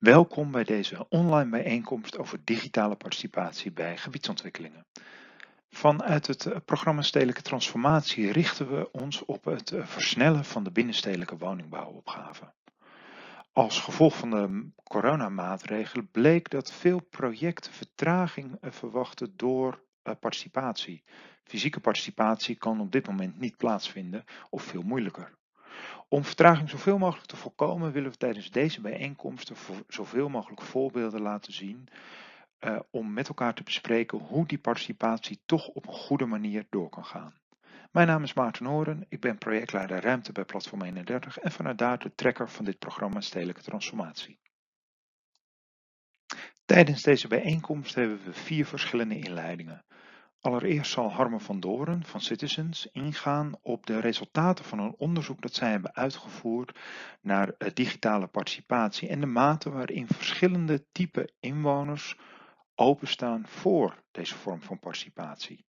Welkom bij deze online bijeenkomst over digitale participatie bij gebiedsontwikkelingen. Vanuit het eh, programma Stedelijke Transformatie richten we ons op het eh, versnellen van de binnenstedelijke woningbouwopgave. Als gevolg van de coronamaatregelen bleek dat veel projecten vertraging eh, verwachten door participatie. Fysieke participatie kan op dit moment niet plaatsvinden of veel moeilijker. Om vertraging zoveel mogelijk te voorkomen willen we tijdens deze bijeenkomsten zoveel mogelijk voorbeelden laten zien uh, om met elkaar te bespreken hoe die participatie toch op een goede manier door kan gaan. Mijn naam is Maarten Horen, ik ben projectleider Ruimte bij Platform 31 en vanuit daar de trekker van dit programma Stedelijke Transformatie. Tijdens deze bijeenkomst hebben we vier verschillende inleidingen. Allereerst zal Harme van Doren van Citizens ingaan op de resultaten van een onderzoek dat zij hebben uitgevoerd naar eh, digitale participatie en de mate waarin verschillende type inwoners openstaan voor deze vorm van participatie.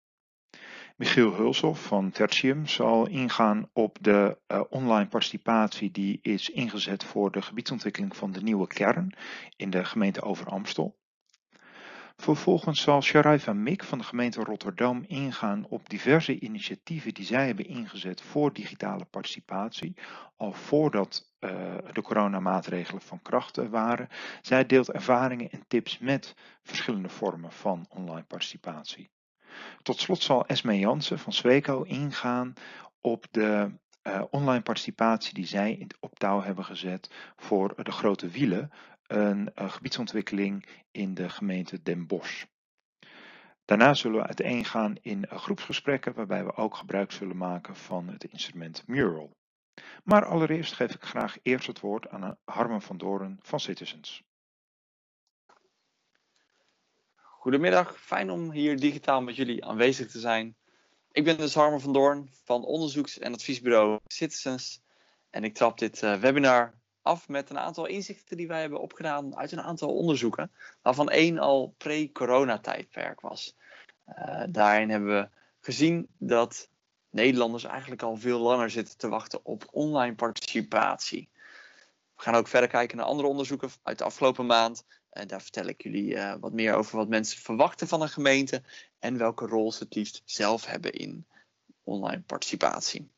Michiel Hulshoff van Tertium zal ingaan op de uh, online participatie die is ingezet voor de gebiedsontwikkeling van de nieuwe kern in de gemeente Over-Amstel. Vervolgens zal Sharaifa Mik van de gemeente Rotterdam ingaan op diverse initiatieven die zij hebben ingezet voor digitale participatie, al voordat uh, de coronamaatregelen van kracht waren. Zij deelt ervaringen en tips met verschillende vormen van online participatie. Tot slot zal Esme Jansen van Sweco ingaan op de uh, online participatie die zij op touw hebben gezet voor de grote wielen, een, een gebiedsontwikkeling in de gemeente Den Bosch. Daarna zullen we uiteengaan in groepsgesprekken waarbij we ook gebruik zullen maken van het instrument Mural. Maar allereerst geef ik graag eerst het woord aan Harmen van Doren van Citizens. Goedemiddag, fijn om hier digitaal met jullie aanwezig te zijn. Ik ben dus Harmen van Doorn van onderzoeks- en adviesbureau Citizens en ik trap dit webinar af met een aantal inzichten die wij hebben opgedaan uit een aantal onderzoeken, waarvan één al pre-corona-tijdperk was. Uh, daarin hebben we gezien dat Nederlanders eigenlijk al veel langer zitten te wachten op online participatie. We gaan ook verder kijken naar andere onderzoeken uit de afgelopen maand. En daar vertel ik jullie uh, wat meer over wat mensen verwachten van een gemeente en welke rol ze het liefst zelf hebben in online participatie.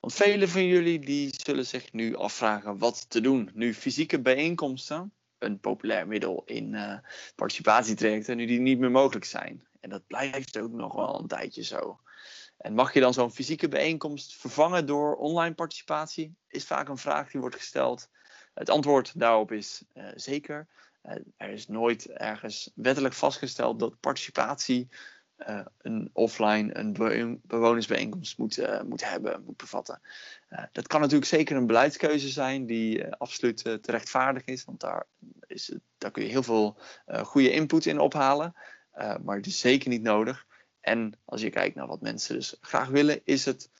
Want velen van jullie die zullen zich nu afvragen wat te doen. Nu fysieke bijeenkomsten, een populair middel in uh, participatietrajecten, nu die niet meer mogelijk zijn. En dat blijft ook nog wel een tijdje zo. En mag je dan zo'n fysieke bijeenkomst vervangen door online participatie? Is vaak een vraag die wordt gesteld. Het antwoord daarop is uh, zeker. Uh, er is nooit ergens wettelijk vastgesteld dat participatie uh, een offline, een bewonersbijeenkomst moet, uh, moet hebben, moet bevatten. Uh, dat kan natuurlijk zeker een beleidskeuze zijn die absoluut te rechtvaardig is, want daar, is daar kun je heel veel goede input in ophalen, maar het is zeker niet nodig. En als je kijkt naar wat mensen dus graag willen, is het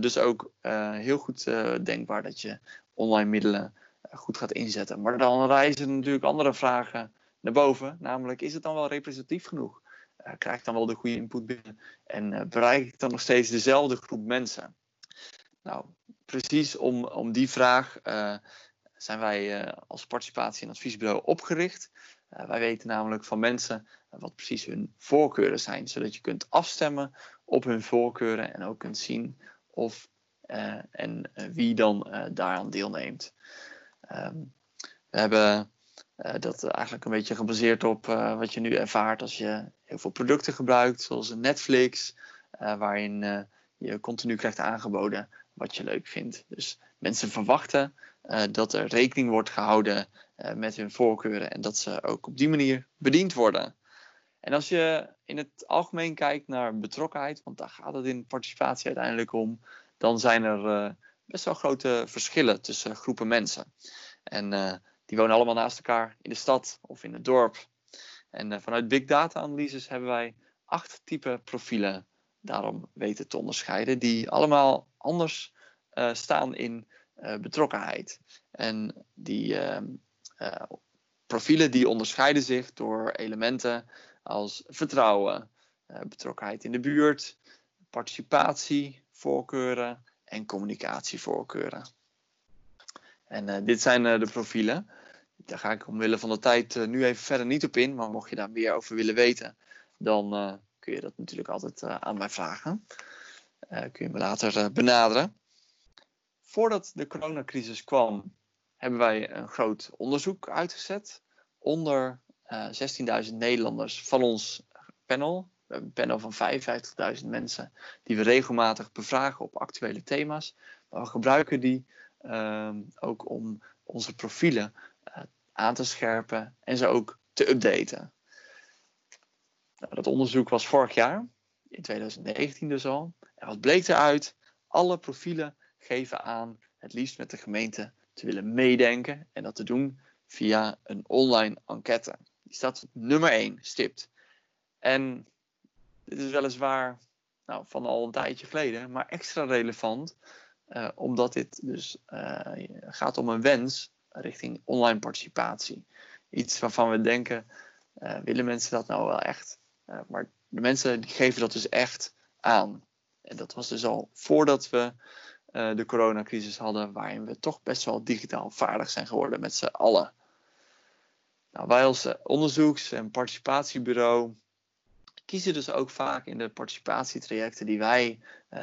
dus ook heel goed denkbaar dat je online middelen goed gaat inzetten. Maar dan rijzen natuurlijk andere vragen naar boven, namelijk is het dan wel representatief genoeg? Uh, krijg ik dan wel de goede input binnen en uh, bereik ik dan nog steeds dezelfde groep mensen? Nou, precies om, om die vraag uh, zijn wij als participatie- en adviesbureau opgericht. wij weten namelijk van mensen wat precies hun voorkeuren zijn, zodat je kunt afstemmen op hun voorkeuren en ook kunt zien of en wie dan daaraan deelneemt. Um, we hebben dat eigenlijk een beetje gebaseerd op wat je nu ervaart als je heel veel producten gebruikt, zoals Netflix, uh, waarin je continu krijgt aangeboden wat je leuk vindt. Dus mensen verwachten dat er rekening wordt gehouden met hun voorkeuren en dat ze ook op die manier bediend worden. En als je in het algemeen kijkt naar betrokkenheid, want daar gaat het in participatie uiteindelijk om, dan zijn er best wel grote verschillen tussen groepen mensen. En die wonen allemaal naast elkaar in de stad of in het dorp. En uh, vanuit big data analyses hebben wij acht type profielen daarom weten te onderscheiden, die allemaal anders uh, staan in uh, betrokkenheid. En die ehm, profielen die onderscheiden zich door elementen als vertrouwen, betrokkenheid in de buurt, participatie, voorkeuren en communicatievoorkeuren. En dit zijn de profielen daar ga ik omwille van de tijd nu even verder niet op in. Maar mocht je daar meer over willen weten, dan kun je dat natuurlijk altijd aan mij vragen. kun je me later benaderen. Voordat de coronacrisis kwam, hebben wij een groot onderzoek uitgezet onder 16.000 Nederlanders van ons panel. We hebben een panel van 55.000 mensen die we regelmatig bevragen op actuele thema's. Maar we gebruiken die ehm, ook om onze profielen aan te scherpen en ze ook te updaten. Nou, dat onderzoek was vorig jaar, in 2019 dus al. En wat bleek eruit? Alle profielen geven aan het liefst met de gemeente te willen meedenken en dat te doen via een online enquête. Die staat op nummer 1, stipt. En dit is weliswaar nou, van al een tijdje geleden, maar extra relevant, uh, omdat dit dus uh, gaat om een wens richting online participatie. Iets waarvan we denken, uh, willen mensen dat nou wel echt? maar de mensen geven dat dus echt aan. En dat was dus al voordat we de coronacrisis hadden, waarin we toch best wel digitaal vaardig zijn geworden met z'n allen. Nou, wij als onderzoeks- en participatiebureau kiezen dus ook vaak in de participatietrajecten die wij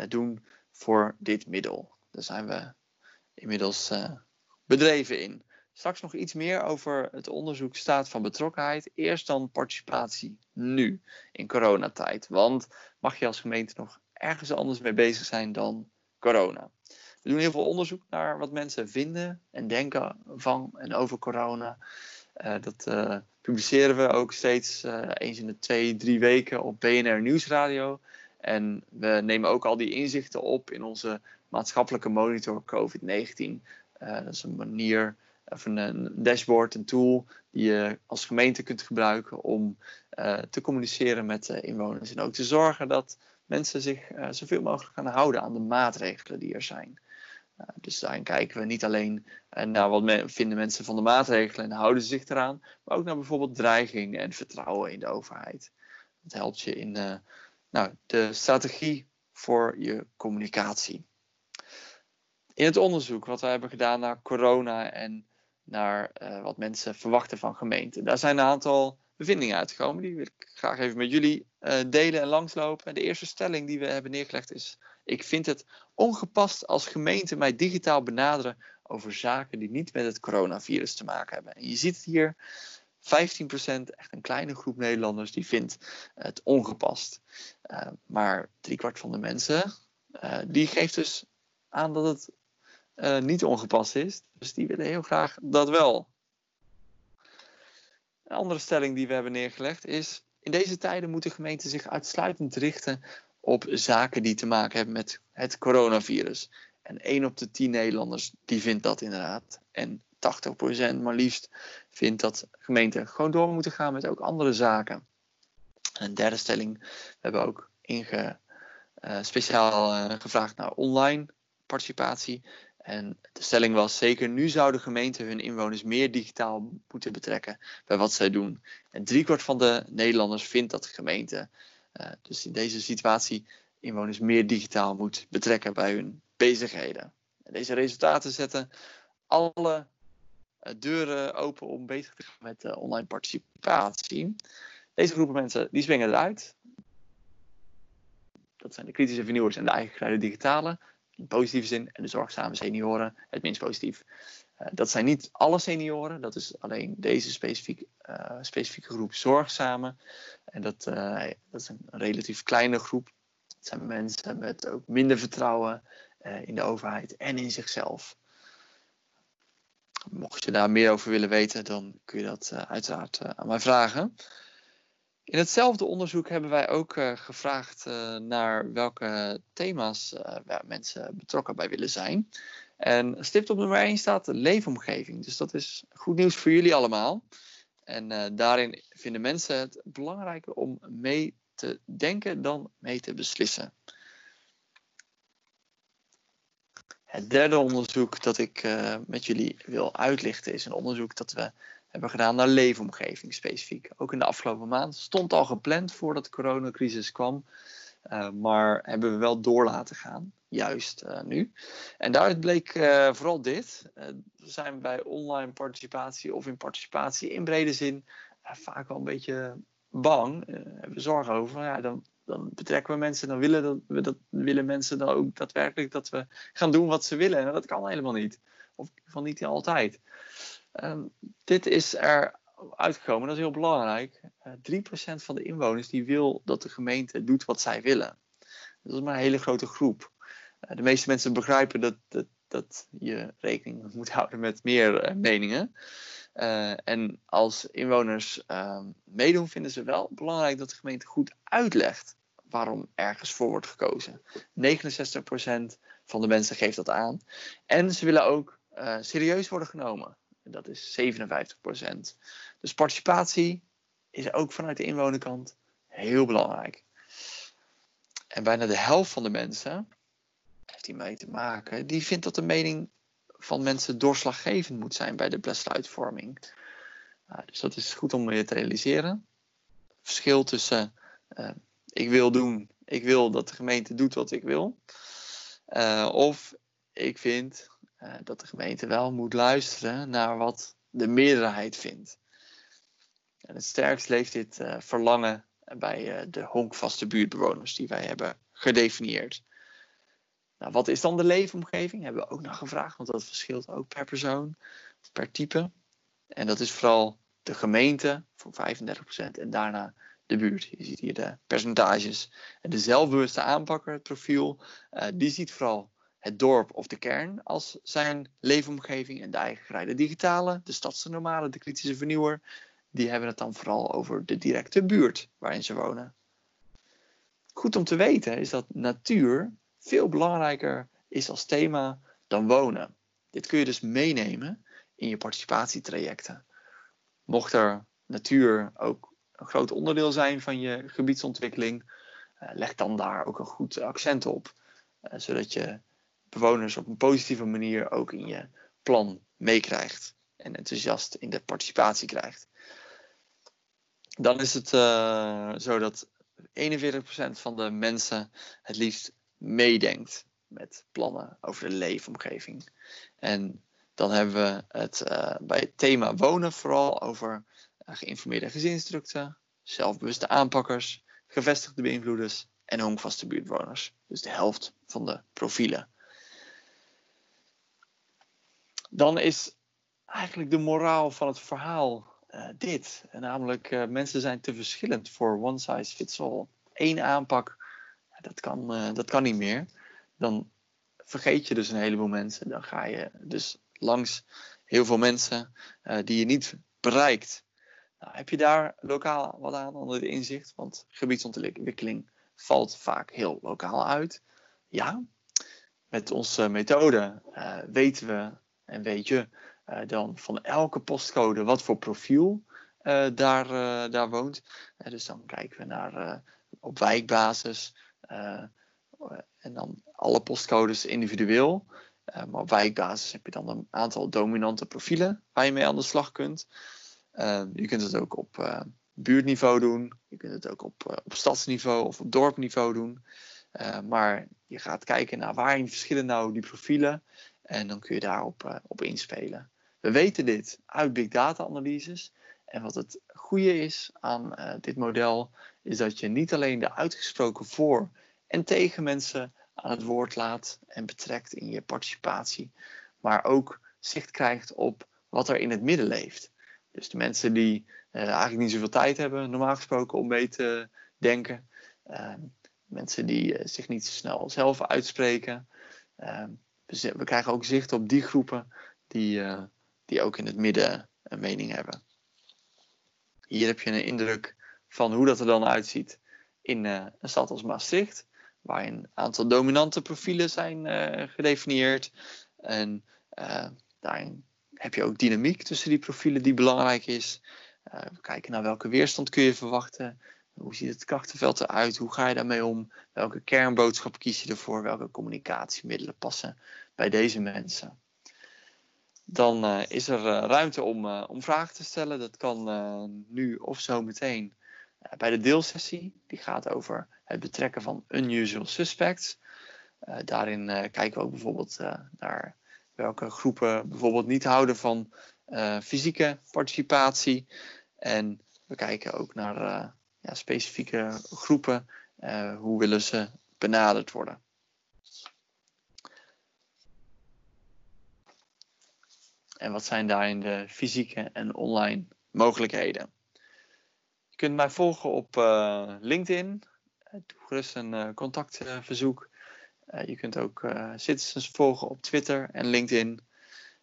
doen voor dit middel. Daar zijn we inmiddels bedreven in. Straks nog iets meer over het onderzoek staat van betrokkenheid. Eerst dan participatie nu in coronatijd. Want mag je als gemeente nog ergens anders mee bezig zijn dan corona? We doen heel veel onderzoek naar wat mensen vinden en denken van en over corona. Uh, dat uh, publiceren we ook steeds uh, eens in de twee, drie weken op BNR Nieuwsradio. En we nemen ook al die inzichten op in onze maatschappelijke monitor COVID-19. Dat is een manier, of een, dashboard, een tool die je als gemeente kunt gebruiken om te communiceren met de inwoners. En ook te zorgen dat mensen zich zoveel mogelijk gaan houden aan de maatregelen die er zijn. Uh, dus daarin kijken we niet alleen uh, naar wat vinden mensen van de maatregelen en houden ze zich eraan, maar ook naar bijvoorbeeld dreiging en vertrouwen in de overheid. Dat helpt je in uh, nou, de strategie voor je communicatie. In het onderzoek wat we hebben gedaan naar corona en naar wat mensen verwachten van gemeenten, daar zijn een aantal bevindingen uitgekomen. Die wil ik graag even met jullie delen en langslopen. De eerste stelling die we hebben neergelegd is ik vind het ongepast als gemeenten mij digitaal benaderen over zaken die niet met het coronavirus te maken hebben. En je ziet hier, 15%, echt een kleine groep Nederlanders, die vindt het ongepast. Uh, maar driekwart van de mensen, die geeft dus aan dat het niet ongepast is. Dus die willen heel graag dat wel. Een andere stelling die we hebben neergelegd is: in deze tijden moeten gemeenten zich uitsluitend richten op zaken die te maken hebben met het coronavirus. En 1 op de 10 Nederlanders die vindt dat inderdaad. En 80% maar liefst vindt dat gemeenten gewoon door moeten gaan met ook andere zaken. En een derde stelling, we hebben ook inge, uh, speciaal uh, gevraagd naar online participatie. En de stelling was zeker nu zouden gemeenten hun inwoners meer digitaal moeten betrekken bij wat zij doen. En driekwart van de Nederlanders vindt dat gemeenten uh, dus in deze situatie inwoners meer digitaal moet betrekken bij hun bezigheden. En deze resultaten zetten alle uh, deuren open om bezig te gaan met uh, online participatie. Deze groepen mensen die springen eruit. Dat zijn de kritische vernieuwers en de eigen digitale. In positieve zin. En de zorgzame senioren het minst positief. Uh, dat zijn niet alle senioren. Dat is alleen deze specifieke, specifieke groep zorgzame. En dat, uh, dat is een relatief kleine groep. Het zijn mensen met ook minder vertrouwen in de overheid en in zichzelf. Mocht je daar meer over willen weten, dan kun je dat uiteraard aan mij vragen. In hetzelfde onderzoek hebben wij ook gevraagd naar welke thema's mensen betrokken bij willen zijn. En stipt op nummer 1 staat de leefomgeving. Dus dat is goed nieuws voor jullie allemaal. En daarin vinden mensen het belangrijker om mee te denken dan mee te beslissen. Het derde onderzoek dat ik met jullie wil uitlichten is een onderzoek dat we hebben gedaan naar leefomgeving specifiek. Ook in de afgelopen maand stond al gepland voordat de coronacrisis kwam. maar hebben we wel door laten gaan, juist nu. En daaruit bleek vooral dit. zijn bij online participatie of in participatie in brede zin vaak wel een beetje bang, hebben we zorgen over. Ja, dan dan betrekken we mensen, dan willen, we dat, willen mensen dan ook daadwerkelijk dat we gaan doen wat ze willen. En dat kan helemaal niet. Of van niet altijd. Ehm, dit is er uitgekomen, dat is heel belangrijk. Uh, eh, 3% van de inwoners die wil dat de gemeente doet wat zij willen. Dat is maar een hele grote groep. Uh, de meeste mensen begrijpen dat, dat, je rekening moet houden met meer uh, meningen. en als inwoners ehm, meedoen, vinden ze wel belangrijk dat de gemeente goed uitlegt waarom ergens voor wordt gekozen. 69% van de mensen geeft dat aan. En ze willen ook serieus worden genomen. Dat is 57%. Dus participatie is ook vanuit de inwonerkant heel belangrijk. En bijna de helft van de mensen, heeft hiermee te maken, die vindt dat de mening van mensen doorslaggevend moet zijn bij de besluitvorming. Uh, dus dat is goed om je te realiseren. Verschil tussen uh, ik wil doen, ik wil dat de gemeente doet wat ik wil. Uh, of ik vind uh, dat de gemeente wel moet luisteren naar wat de meerderheid vindt. En het sterkst leeft dit uh, verlangen bij de honkvaste buurtbewoners die wij hebben gedefinieerd. Nou, wat is dan de leefomgeving? Hebben we ook nog gevraagd, want dat verschilt ook per persoon, per type. En dat is vooral de gemeente voor 35% en daarna de buurt. Je ziet hier de percentages. En de zelfbewuste aanpakker, het profiel, die ziet vooral het dorp of de kern als zijn leefomgeving. En de eigen digitale, de stadse normale, de kritische vernieuwer, die hebben het dan vooral over de directe buurt waarin ze wonen. Goed om te weten is dat natuur veel belangrijker is als thema dan wonen. Dit kun je dus meenemen in je participatietrajecten. Mocht er natuur ook een groot onderdeel zijn van je gebiedsontwikkeling, uh, leg dan daar ook een goed accent op. Uh, zodat je bewoners op een positieve manier ook in je plan meekrijgt en enthousiast in de participatie krijgt. Dan is het uh, zo dat 41% van de mensen het liefst meedenkt met plannen over de leefomgeving. En dan hebben we het uh, bij het thema wonen vooral over geïnformeerde gezinsstructen, zelfbewuste aanpakkers, gevestigde beïnvloeders en honkvaste buurtwoners. Dus de helft van de profielen. Dan is eigenlijk de moraal van het verhaal uh, dit. Namelijk, uh, mensen zijn te verschillend voor one size fits all. Eén aanpak, dat kan, dat kan niet meer. Dan vergeet je dus een heleboel mensen. Dan ga je dus langs heel veel mensen die je niet bereikt. Nou, heb je daar lokaal wat aan onder het inzicht? Want gebiedsontwikkeling valt vaak heel lokaal uit. Ja, met onze methode weten we en weet je uh, dan van elke postcode wat voor profiel uh, daar, daar woont. dus dan kijken we naar op wijkbasis en dan alle postcodes individueel. maar op wijkbasis heb je dan een aantal dominante profielen waar je mee aan de slag kunt. Je kunt het ook op buurtniveau doen. Je kunt het ook op, op stadsniveau of op dorpniveau doen. Maar je gaat kijken naar waarin verschillen nou die profielen. En dan kun je daarop uh, op inspelen. We weten dit uit big data analyses. En wat het goede is aan dit model, is dat je niet alleen de uitgesproken voor- en tegen mensen aan het woord laat en betrekt in je participatie, maar ook zicht krijgt op wat er in het midden leeft. Dus de mensen die uh, eigenlijk niet zoveel tijd hebben, normaal gesproken, om mee te denken. Uh, mensen die zich niet zo snel zelf uitspreken. We krijgen ook zicht op die groepen die, eh, die ook in het midden een mening hebben. Hier heb je een indruk van hoe dat er dan uitziet in een stad als Maastricht, waar een aantal dominante profielen zijn gedefinieerd. En daarin heb je ook dynamiek tussen die profielen die belangrijk is. We kijken naar welke weerstand kun je verwachten. Hoe ziet het krachtenveld eruit? Hoe ga je daarmee om? Welke kernboodschap kies je ervoor? Welke communicatiemiddelen passen bij deze mensen? Dan uh, is er uh, ruimte om, om vragen te stellen. Dat kan nu of zo meteen bij de deelsessie. Die gaat over het betrekken van unusual suspects. daarin kijken we ook bijvoorbeeld naar welke groepen bijvoorbeeld niet houden van fysieke participatie. En we kijken ook naar ja, specifieke groepen. hoe willen ze benaderd worden? En wat zijn daarin de fysieke en online mogelijkheden? Je kunt mij volgen op uh, LinkedIn. Doe gerust een contactverzoek. Je kunt ook Citizens volgen op Twitter en LinkedIn.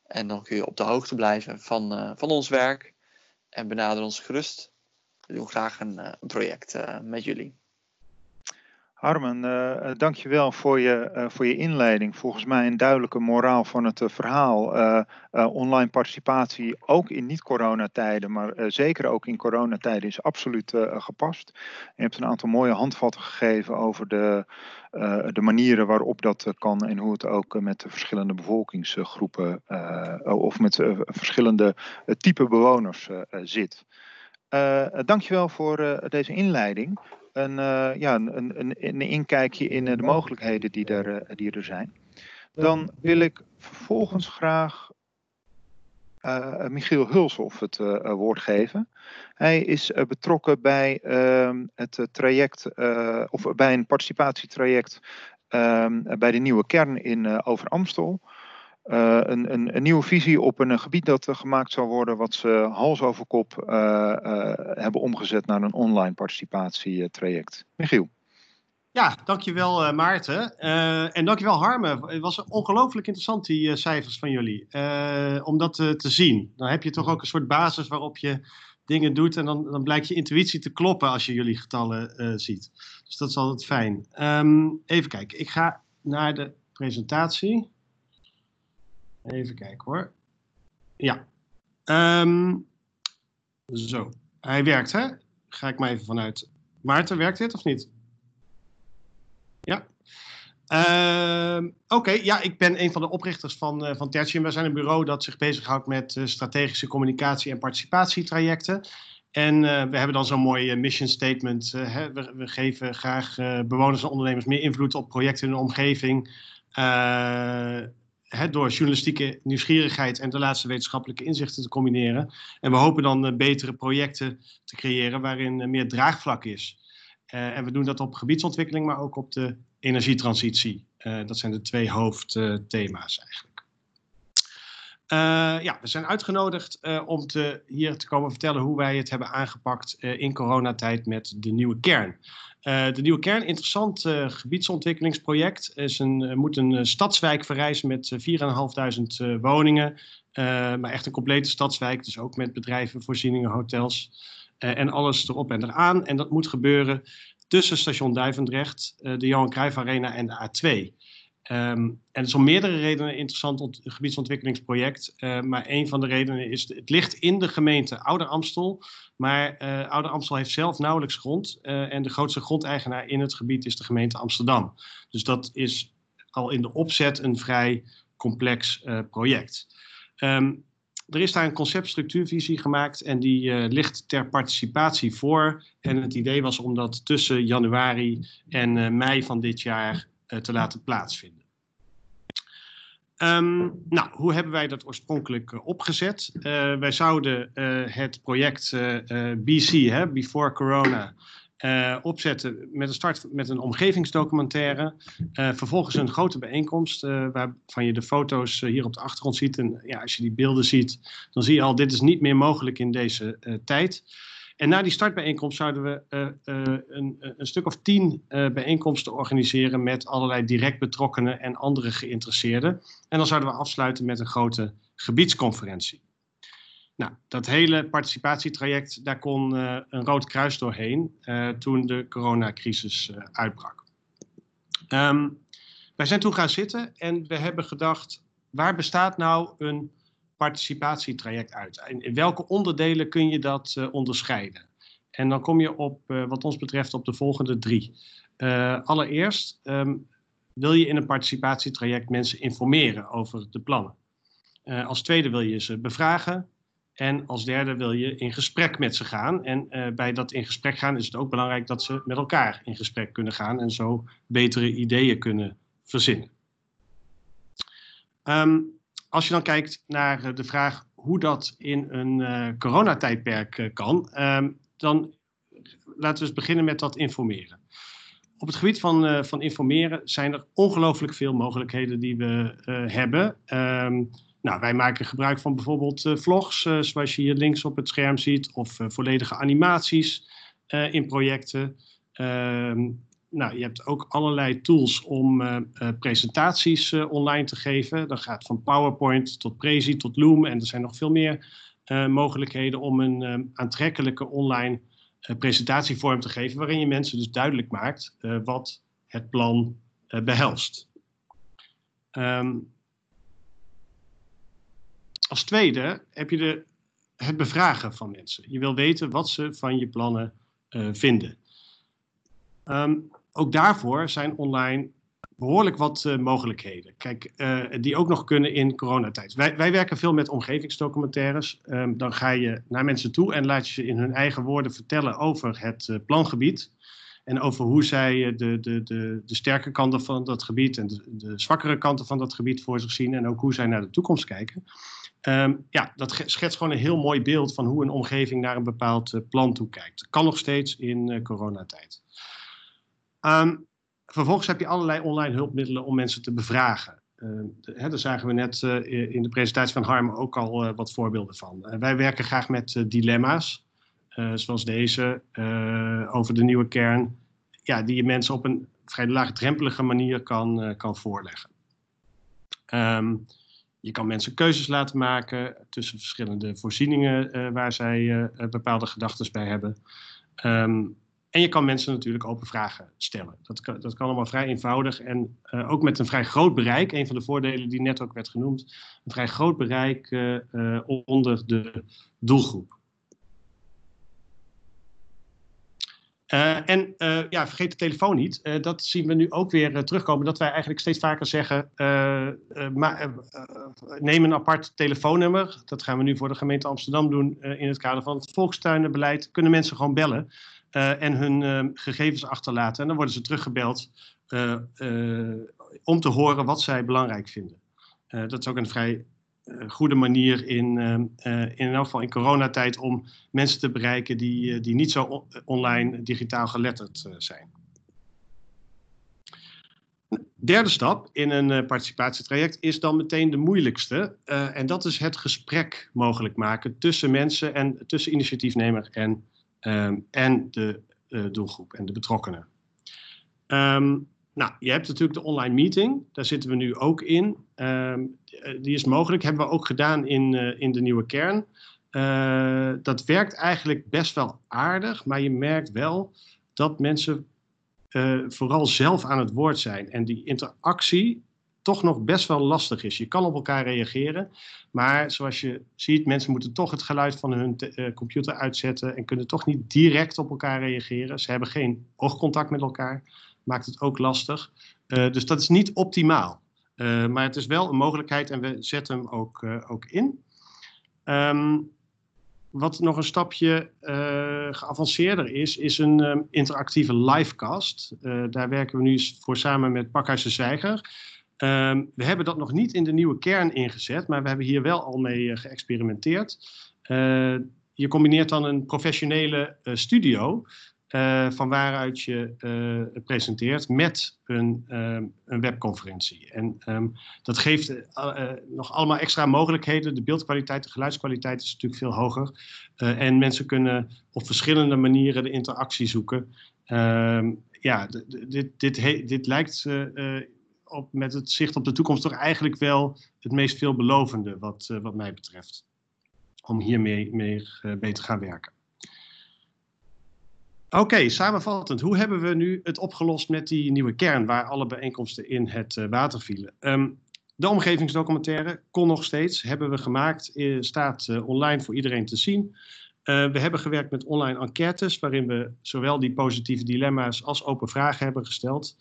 En dan kun je op de hoogte blijven van, van ons werk. En benader ons gerust. We doen graag een, een project met jullie. Harmen, uh, dankjewel voor je, uh, voor je inleiding. Volgens mij een duidelijke moraal van het verhaal. online participatie, ook in niet-coronatijden, maar zeker ook in coronatijden, is absoluut gepast. Je hebt een aantal mooie handvatten gegeven over de, de manieren waarop dat kan en hoe het ook met de verschillende bevolkingsgroepen of met verschillende type bewoners zit. Dankjewel voor deze inleiding een, uh, ja, een, een, een, inkijkje in uh, de mogelijkheden die er, uh, die er zijn. Dan wil ik vervolgens graag Michiel Hulshoff het woord geven. Hij is betrokken bij ehm, het traject, of bij een participatietraject ehm, bij de nieuwe kern in Over Amstel. Uh, een, een, een, nieuwe visie op een, gebied dat gemaakt zal worden, wat ze hals over kop hebben omgezet naar een online participatietraject. Michiel. Ja, dankjewel Maarten. en dankjewel Harme. Het was ongelooflijk interessant die cijfers van jullie. om dat te zien. Dan heb je toch ook een soort basis waarop je dingen doet. En dan, dan blijkt je intuïtie te kloppen als je jullie getallen ziet. Dus dat is altijd fijn. Um, even kijken, ik ga naar de presentatie. Even kijken hoor. Ja. Um, zo. Hij werkt, hè? Ga ik maar even vanuit. Maarten, werkt dit of niet? Ja. Uh, Oké, ja, ik ben een van de oprichters van, uh, van Tertium. We zijn een bureau dat zich bezighoudt met uh, strategische communicatie- en participatietrajecten. En uh, we hebben dan zo'n mooi mission statement. Hè? We, we, geven graag bewoners en ondernemers meer invloed op projecten in de omgeving door journalistieke nieuwsgierigheid en de laatste wetenschappelijke inzichten te combineren. En we hopen dan uh, betere projecten te creëren waarin uh, meer draagvlak is. Uh, en we doen dat op gebiedsontwikkeling, maar ook op de energietransitie. dat zijn de twee hoofdthema's eigenlijk. ja, we zijn uitgenodigd om te, hier te komen vertellen hoe wij het hebben aangepakt in coronatijd met de nieuwe kern. Uh, de Nieuwe Kern, interessant uh, gebiedsontwikkelingsproject. Is een, uh, moet een stadswijk verrijzen met 4.500 woningen. maar echt een complete stadswijk, dus ook met bedrijven, voorzieningen, hotels en alles erop en eraan. En dat moet gebeuren tussen station Duivendrecht, de Johan Cruijff Arena en de A2. Um, en het is om meerdere redenen een interessant gebiedsontwikkelingsproject. Uh, maar een van de redenen is, het ligt in de gemeente Ouder Amstel. Maar uh, Ouder Amstel heeft zelf nauwelijks grond. Uh, en de grootste grondeigenaar in het gebied is de gemeente Amsterdam. Dus dat is al in de opzet een vrij complex project. Um, er is daar een conceptstructuurvisie gemaakt en die ligt ter participatie voor. En het idee was om dat tussen januari en mei van dit jaar te laten plaatsvinden. Um, nou, hoe hebben wij dat oorspronkelijk uh, opgezet? Uh, wij zouden het project BC, hè, Before Corona, opzetten met een start met een omgevingsdocumentaire. vervolgens een grote bijeenkomst waarvan je de foto's hier op de achtergrond ziet. En ja, als je die beelden ziet, dan zie je al, dit is niet meer mogelijk in deze tijd. En na die startbijeenkomst zouden we uh, uh, een, een, stuk of tien bijeenkomsten organiseren met allerlei direct betrokkenen en andere geïnteresseerden. En dan zouden we afsluiten met een grote gebiedsconferentie. Nou, dat hele participatietraject, daar kon een rood kruis doorheen toen de coronacrisis uitbrak. Um, wij zijn toen gaan zitten en we hebben gedacht, waar bestaat nou een participatietraject uit? In welke onderdelen kun je dat uh, onderscheiden? En dan kom je op, uh, wat ons betreft, op de volgende drie. Uh, allereerst um, wil je in een participatietraject mensen informeren over de plannen. als tweede wil je ze bevragen. En als derde wil je in gesprek met ze gaan. En bij dat in gesprek gaan is het ook belangrijk dat ze met elkaar in gesprek kunnen gaan en zo betere ideeën kunnen verzinnen. Um, als je dan kijkt naar de vraag hoe dat in een uh, coronatijdperk uh, kan, um, dan laten we eens beginnen met dat informeren. Op het gebied van, van informeren zijn er ongelooflijk veel mogelijkheden die we hebben. Um, nou, wij maken gebruik van bijvoorbeeld vlogs, zoals je hier links op het scherm ziet, of volledige animaties in projecten. Ehm, nou, je hebt ook allerlei tools om presentaties online te geven. Dat gaat van PowerPoint tot Prezi tot Loom en er zijn nog veel meer mogelijkheden om een aantrekkelijke online presentatievorm te geven, waarin je mensen dus duidelijk maakt wat het plan behelst. Um, als tweede heb je de, het bevragen van mensen. Je wil weten wat ze van je plannen vinden. Um, ook daarvoor zijn online behoorlijk wat uh, mogelijkheden. Kijk, uh, die ook nog kunnen in coronatijd. Wij, wij werken veel met omgevingsdocumentaires. Um, dan ga je naar mensen toe en laat je ze in hun eigen woorden vertellen over het plangebied. En over hoe zij de, de, de, de sterke kanten van dat gebied en de, zwakkere kanten van dat gebied voor zich zien. En ook hoe zij naar de toekomst kijken. Um, ja, dat schetst gewoon een heel mooi beeld van hoe een omgeving naar een bepaald plan toe kijkt. Kan nog steeds in coronatijd. Um, vervolgens heb je allerlei online hulpmiddelen om mensen te bevragen. Hè, daar zagen we net uh, in de presentatie van Harm ook al wat voorbeelden van. wij werken graag met dilemma's, zoals deze, over de nieuwe kern, ja, die je mensen op een vrij laagdrempelige manier kan, kan voorleggen. Um, je kan mensen keuzes laten maken tussen verschillende voorzieningen waar zij bepaalde gedachten bij hebben. En je kan mensen natuurlijk open vragen stellen. Dat kan, dat kan allemaal vrij eenvoudig en uh, ook met een vrij groot bereik. Een van de voordelen die net ook werd genoemd. Een vrij groot bereik onder de doelgroep. En ja, vergeet de telefoon niet. Dat zien we nu ook weer terugkomen. Dat wij eigenlijk steeds vaker zeggen: neem een apart telefoonnummer. Dat gaan we nu voor de gemeente Amsterdam doen in het kader van het volkstuinenbeleid. Kunnen mensen gewoon bellen en hun gegevens achterlaten. En dan worden ze teruggebeld om te horen wat zij belangrijk vinden. dat is ook een vrij goede manier in, in elk geval in coronatijd om mensen te bereiken die, die niet zo online digitaal geletterd zijn. Derde stap in een participatietraject is dan meteen de moeilijkste. en dat is het gesprek mogelijk maken tussen mensen en tussen initiatiefnemer en, ehm, en de doelgroep en de betrokkenen. Um, nou, je hebt natuurlijk de online meeting, daar zitten we nu ook in. Um, die is mogelijk, hebben we ook gedaan in, uh, in de nieuwe kern. Dat werkt eigenlijk best wel aardig, maar je merkt wel dat mensen vooral zelf aan het woord zijn. En die interactie toch nog best wel lastig is. Je kan op elkaar reageren, maar zoals je ziet, mensen moeten toch het geluid van hun computer uitzetten en kunnen toch niet direct op elkaar reageren. Ze hebben geen oogcontact met elkaar maakt het ook lastig. Uh, dus dat is niet optimaal. Uh, maar het is wel een mogelijkheid en we zetten hem ook, ook in. Um, wat nog een stapje geavanceerder is, is een um, interactieve livecast. daar werken we nu voor samen met Pakhuis de Zwijger. Um, we hebben dat nog niet in de nieuwe kern ingezet, maar we hebben hier wel al mee geëxperimenteerd. je combineert dan een professionele studio uh, van waaruit je presenteert met een, uh, een webconferentie. En um, dat geeft nog allemaal extra mogelijkheden. De beeldkwaliteit, de geluidskwaliteit is natuurlijk veel hoger. en mensen kunnen op verschillende manieren de interactie zoeken. Ehm, ja, dit, dit, dit lijkt op, met het zicht op de toekomst toch eigenlijk wel het meest veelbelovende wat, wat mij betreft. Om hiermee mee, mee te gaan werken. Oké, samenvattend. Hoe hebben we nu het opgelost met die nieuwe kern waar alle bijeenkomsten in het uh, water vielen? Um, de omgevingsdocumentaire kon nog steeds, hebben we gemaakt, staat online voor iedereen te zien. we hebben gewerkt met online enquêtes waarin we zowel die positieve dilemma's als open vragen hebben gesteld.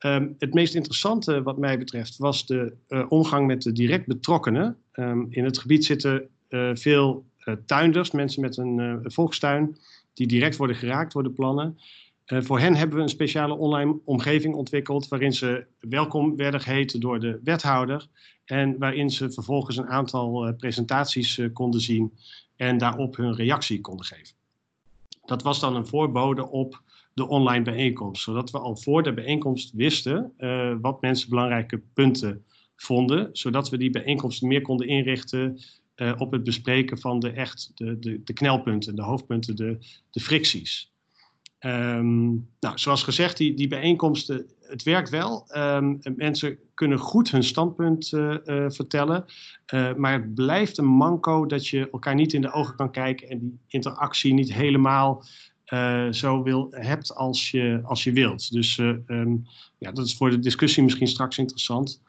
Um, het meest interessante wat mij betreft was de omgang met de direct betrokkenen. Um, in het gebied zitten veel tuinders, mensen met een volkstuin, die direct worden geraakt door de plannen. voor hen hebben we een speciale online omgeving ontwikkeld waarin ze welkom werden geheten door de wethouder en waarin ze vervolgens een aantal presentaties konden zien en daarop hun reactie konden geven. Dat was dan een voorbode op de online bijeenkomst, zodat we al voor de bijeenkomst wisten uh, wat mensen belangrijke punten vonden, zodat we die bijeenkomst meer konden inrichten uh, op het bespreken van de echt de, de, de knelpunten, de hoofdpunten, de, de fricties. Um, nou, zoals gezegd, die, die bijeenkomsten, het werkt wel. Um, mensen kunnen goed hun standpunt uh, vertellen. Maar het blijft een manco dat je elkaar niet in de ogen kan kijken en die interactie niet helemaal zo wil, hebt als je, als je wilt. Dus um, ja, dat is voor de discussie misschien straks interessant.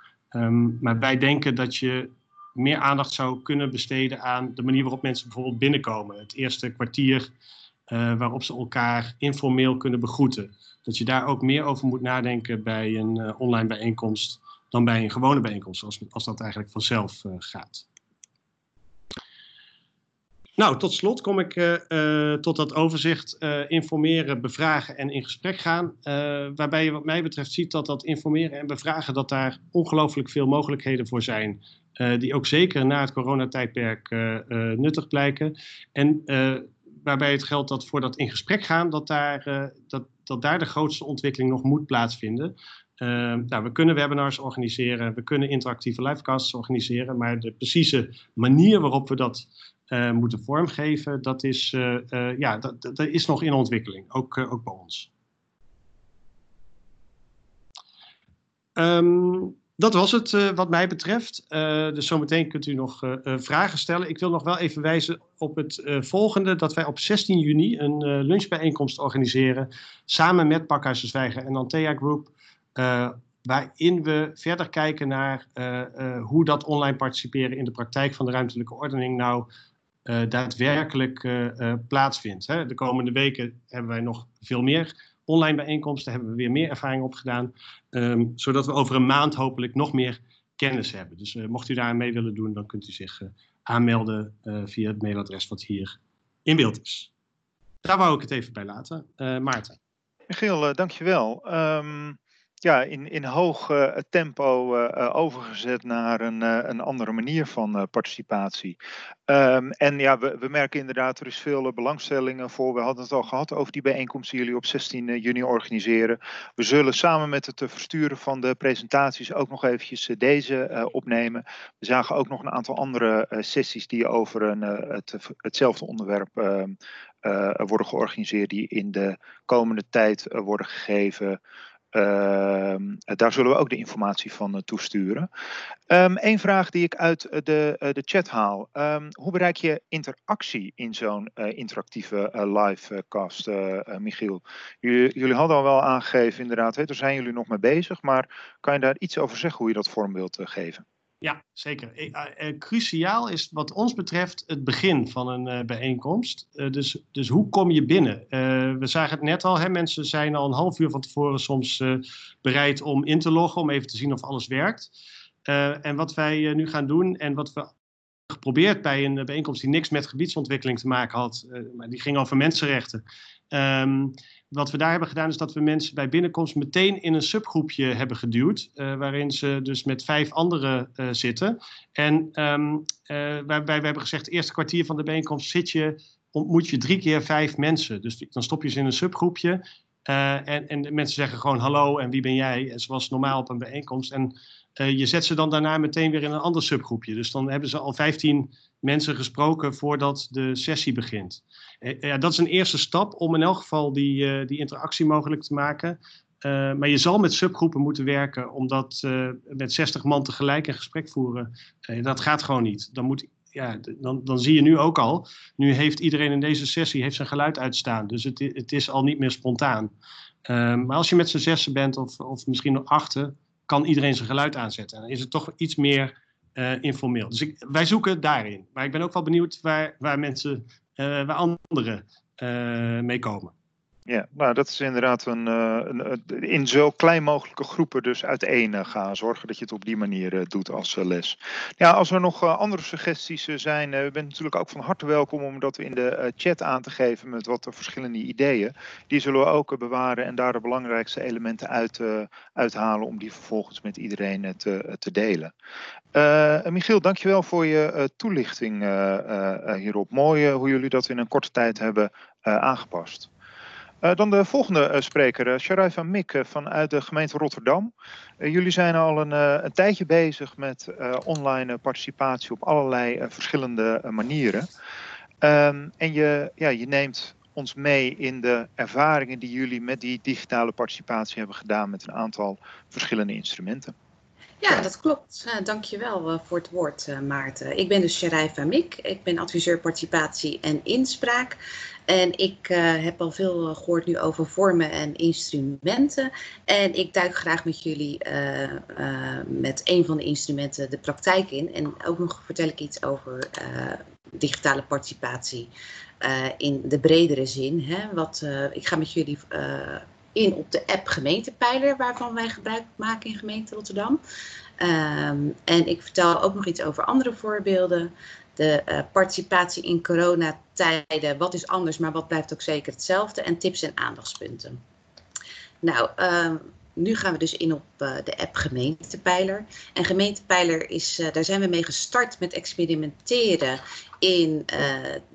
maar wij denken dat je meer aandacht zou kunnen besteden aan de manier waarop mensen bijvoorbeeld binnenkomen. Het eerste kwartier uh, waarop ze elkaar informeel kunnen begroeten. Dat je daar ook meer over moet nadenken bij een uh, online bijeenkomst dan bij een gewone bijeenkomst, als, als dat eigenlijk vanzelf uh, gaat. Nou, tot slot kom ik tot dat overzicht informeren, bevragen en in gesprek gaan. waarbij je wat mij betreft ziet dat dat informeren en bevragen, dat daar ongelooflijk veel mogelijkheden voor zijn. die ook zeker na het coronatijdperk nuttig blijken. En waarbij het geldt dat voor dat in gesprek gaan, dat daar, dat, dat daar de grootste ontwikkeling nog moet plaatsvinden. Nou, we kunnen webinars organiseren, we kunnen interactieve livecasts organiseren, maar de precieze manier waarop we dat uh, moeten vormgeven, dat is, ja, dat, dat, is nog in ontwikkeling, ook, ook bij ons. Um, dat was het wat mij betreft. Uh, dus zometeen kunt u nog vragen stellen. Ik wil nog wel even wijzen op het volgende: dat wij op 16 juni een lunchbijeenkomst organiseren. Samen met Pakhuis Zwijgen en Antea Group. waarin we verder kijken naar hoe dat online participeren in de praktijk van de ruimtelijke ordening nou daadwerkelijk plaatsvindt. Hè. De komende weken hebben wij nog veel meer online bijeenkomsten hebben we weer meer ervaring opgedaan. Um, zodat we over een maand hopelijk nog meer kennis hebben. Dus mocht u daar mee willen doen, dan kunt u zich aanmelden via het mailadres wat hier in beeld is. Daar wou ik het even bij laten. Maarten. Michiel, dankjewel. Um, ja, in, in hoog uh, tempo uh, overgezet naar een, een andere manier van participatie. Um, en ja, we, we merken inderdaad, er is veel belangstelling voor. We hadden het al gehad over die bijeenkomst die jullie op 16 juni organiseren. We zullen samen met het versturen van de presentaties ook nog eventjes deze opnemen. We zagen ook nog een aantal andere sessies die over een, het, hetzelfde onderwerp ehm, worden georganiseerd, die in de komende tijd worden gegeven. Uh, daar zullen we ook de informatie van uh, toesturen. Eén vraag die ik uit uh, de, uh, de chat haal. Um, hoe bereik je interactie in zo'n interactieve livecast, Michiel? Jullie, jullie, hadden al wel aangegeven, inderdaad, hè, daar zijn jullie nog mee bezig. Maar kan je daar iets over zeggen hoe je dat vorm wilt geven? Ja, zeker. Uh, cruciaal is wat ons betreft het begin van een uh, bijeenkomst. Dus, dus hoe kom je binnen? we zagen het net al, hè, mensen zijn al een half uur van tevoren soms bereid om in te loggen, om even te zien of alles werkt. en wat wij nu gaan doen en wat we geprobeerd bij een bijeenkomst die niks met gebiedsontwikkeling te maken had, maar die ging over mensenrechten. Um, wat we daar hebben gedaan is dat we mensen bij binnenkomst meteen in een subgroepje hebben geduwd, uh, waarin ze dus met vijf anderen uh, zitten. En um, waarbij we hebben gezegd, het eerste kwartier van de bijeenkomst zit je, ontmoet je drie keer vijf mensen. Dus dan stop je ze in een subgroepje en, en de mensen zeggen gewoon hallo en wie ben jij, zoals normaal op een bijeenkomst. En je zet ze dan daarna meteen weer in een ander subgroepje. Dus dan hebben ze al 15 mensen gesproken voordat de sessie begint. Eh, ja, dat is een eerste stap om in elk geval die, uh, die interactie mogelijk te maken. Maar je zal met subgroepen moeten werken, omdat met 60 man tegelijk een gesprek voeren, dat gaat gewoon niet. Dan, moet, ja, dan, dan zie je nu ook al, nu heeft iedereen in deze sessie heeft zijn geluid uitstaan. Dus het, het is al niet meer spontaan. maar als je met z'n zessen bent, of, of misschien nog achten, kan iedereen zijn geluid aanzetten. En dan is het toch iets meer informeel. Dus ik, wij zoeken daarin. Maar ik ben ook wel benieuwd waar, waar mensen uh, waar anderen uh, mee komen. Ja, nou dat is inderdaad een, uh, een, in zo klein mogelijke groepen dus uiteen uh, gaan. Zorgen dat je het op die manier uh, doet als les. Ja, als er nog andere suggesties zijn, u bent natuurlijk ook van harte welkom om dat in de chat aan te geven met wat verschillende ideeën. Die zullen we ook bewaren en daar de belangrijkste elementen uit uithalen om die vervolgens met iedereen te, te delen. Michiel, dankjewel voor je toelichting hierop. Mooi hoe jullie dat in een korte tijd hebben aangepast. Uh, dan de volgende uh, spreker, uh, Sharifa Mik vanuit de gemeente Rotterdam. jullie zijn al een, een tijdje bezig met online participatie op allerlei verschillende manieren. Um, en je, ja, je neemt ons mee in de ervaringen die jullie met die digitale participatie hebben gedaan met een aantal verschillende instrumenten. Ja, dat klopt. Uh, dankjewel uh, voor het woord, uh, Maarten. Ik ben dus Sharifa Mik. Ik ben adviseur participatie en inspraak. En ik heb al veel gehoord nu over vormen en instrumenten. En ik duik graag met jullie met een van de instrumenten de praktijk in. En ook nog vertel ik iets over digitale participatie in de bredere zin. Hè? Wat, ik ga met jullie in op de app Gemeentepijler, waarvan wij gebruik maken in gemeente Rotterdam. Ehm, en ik vertel ook nog iets over andere voorbeelden. De uh, participatie in coronatijden, wat is anders, maar wat blijft ook zeker hetzelfde. En tips en aandachtspunten. Nou, uh, nu gaan we dus in op uh, de app Gemeentepijler. En Gemeentepijler is, uh, daar zijn we mee gestart met experimenteren in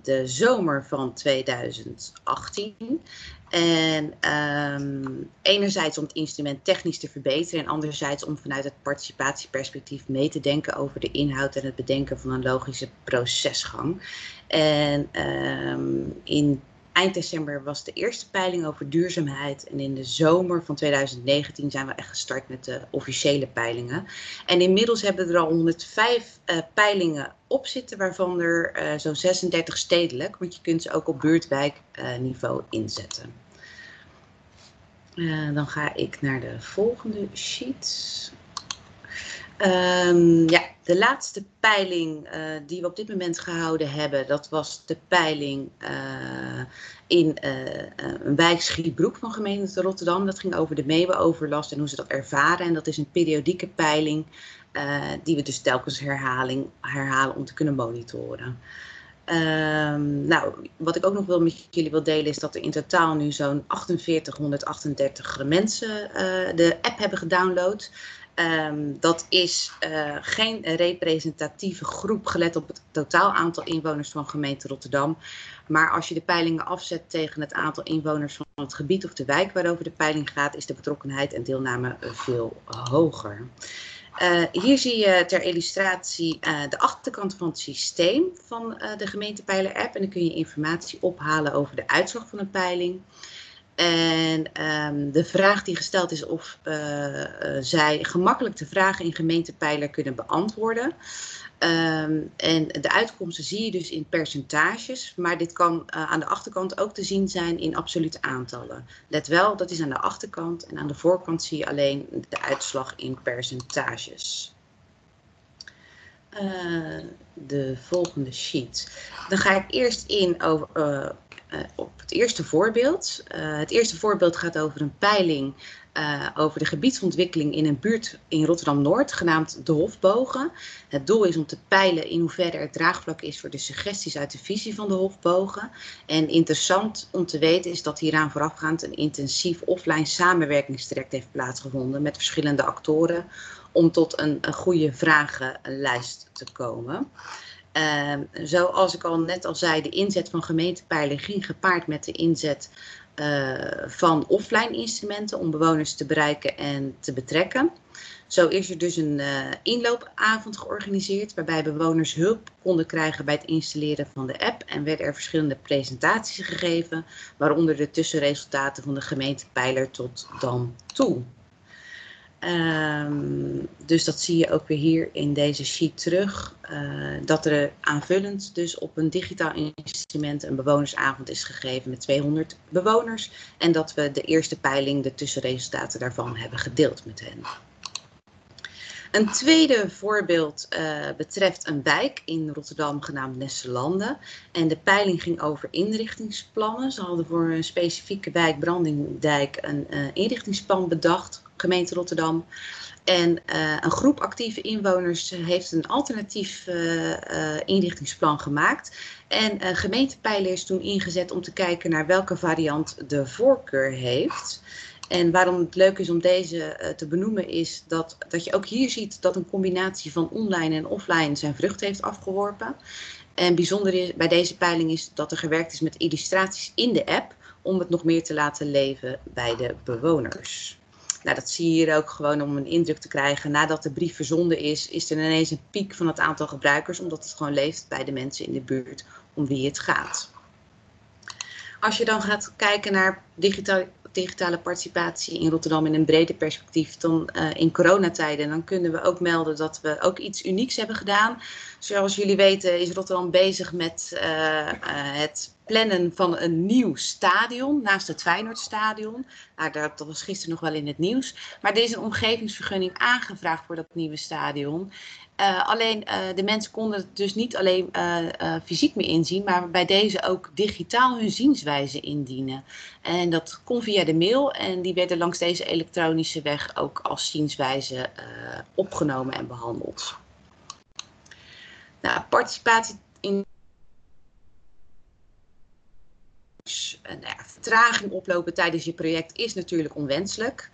de zomer van 2018. En um, enerzijds om het instrument technisch te verbeteren en anderzijds om vanuit het participatieperspectief mee te denken over de inhoud en het bedenken van een logische procesgang. En um, in eind december was de eerste peiling over duurzaamheid. En in de zomer van 2019 zijn we echt gestart met de officiële peilingen. En inmiddels hebben we er al 105 uh, eh, peilingen op zitten, waarvan er uh, zo'n 36 stedelijk. Want je kunt ze ook op buurtwijkniveau uh, inzetten. Uh, dan ga ik naar de volgende sheet. Um, ja, de laatste peiling uh, die we op dit moment gehouden hebben, dat was de peiling uh, in een wijk Schiebroek van gemeente Rotterdam. Dat ging over de meeuwenoverlast en hoe ze dat ervaren. En dat is een periodieke peiling die we dus telkens herhaling, herhalen om te kunnen monitoren. Um, nou, wat ik ook nog wil met jullie wil delen is dat er in totaal nu zo'n 4838 mensen uh, de app hebben gedownload. Um, dat is uh, geen representatieve groep gelet op het totaal aantal inwoners van gemeente Rotterdam. Maar als je de peilingen afzet tegen het aantal inwoners van het gebied of de wijk waarover de peiling gaat, is de betrokkenheid en deelname veel hoger. Uh, hier zie je ter illustratie uh, de achterkant van het systeem van uh, de gemeentepeiler app. En dan kun je informatie ophalen over de uitslag van een peiling. En um, de vraag die gesteld is of zij gemakkelijk de vragen in gemeentepeiler kunnen beantwoorden. Um, en de uitkomsten zie je dus in percentages, maar dit kan uh, aan de achterkant ook te zien zijn in absolute aantallen. Let wel, dat is aan de achterkant en aan de voorkant zie je alleen de uitslag in percentages. Uh, de volgende sheet. Dan ga ik eerst in over, uh, op het eerste voorbeeld. het eerste voorbeeld gaat over een peiling uh, over de gebiedsontwikkeling in een buurt in Rotterdam-Noord, genaamd de Hofbogen. Het doel is om te peilen in hoeverre er draagvlak is voor de suggesties uit de visie van de Hofbogen. En interessant om te weten is dat hieraan voorafgaand een intensief offline samenwerkingstraject heeft plaatsgevonden met verschillende actoren om tot een, goede vragenlijst te komen. Uh, zoals ik al net al zei, de inzet van gemeentepeilen ging gepaard met de inzet van offline instrumenten om bewoners te bereiken en te betrekken. Zo is er dus een uh, inloopavond georganiseerd waarbij bewoners hulp konden krijgen bij het installeren van de app en werden er verschillende presentaties gegeven, waaronder de tussenresultaten van de gemeentepeiler tot dan toe. Um, dus dat zie je ook weer hier in deze sheet terug. Uh, dat er aanvullend dus op een digitaal instrument een bewonersavond is gegeven met 200 bewoners. En dat we de eerste peiling, de tussenresultaten daarvan hebben gedeeld met hen. Een tweede voorbeeld uh, betreft een wijk in Rotterdam genaamd Nesselanden. En de peiling ging over inrichtingsplannen. Ze hadden voor een specifieke wijk, Brandingdijk, een uh, inrichtingsplan bedacht, gemeente Rotterdam. En uh, een groep actieve inwoners heeft een alternatief inrichtingsplan gemaakt. En gemeentepeiler is toen ingezet om te kijken naar welke variant de voorkeur heeft. En waarom het leuk is om deze te benoemen is dat, dat je ook hier ziet dat een combinatie van online en offline zijn vrucht heeft afgeworpen. En bijzonder is, bij deze peiling is dat er gewerkt is met illustraties in de app om het nog meer te laten leven bij de bewoners. Nou, dat zie je hier ook gewoon om een indruk te krijgen. Nadat de brief verzonden is, is er ineens een piek van het aantal gebruikers, omdat het gewoon leeft bij de mensen in de buurt om wie het gaat. Als je dan gaat kijken naar digitale participatie in Rotterdam in een breder perspectief dan uh, in coronatijden, dan kunnen we ook melden dat we ook iets unieks hebben gedaan. Zoals jullie weten is Rotterdam bezig met uh, uh, het plannen van een nieuw stadion naast het Feyenoordstadion. Nou, dat was gisteren nog wel in het nieuws. Maar er is een omgevingsvergunning aangevraagd voor dat nieuwe stadion. Uh, alleen uh, de mensen konden het dus niet alleen uh, fysiek meer inzien, maar bij deze ook digitaal hun zienswijze indienen. En dat kon via de mail en die werden langs deze elektronische weg ook als zienswijze opgenomen en behandeld. Nou, participatie in ja, vertraging oplopen tijdens je project is natuurlijk onwenselijk.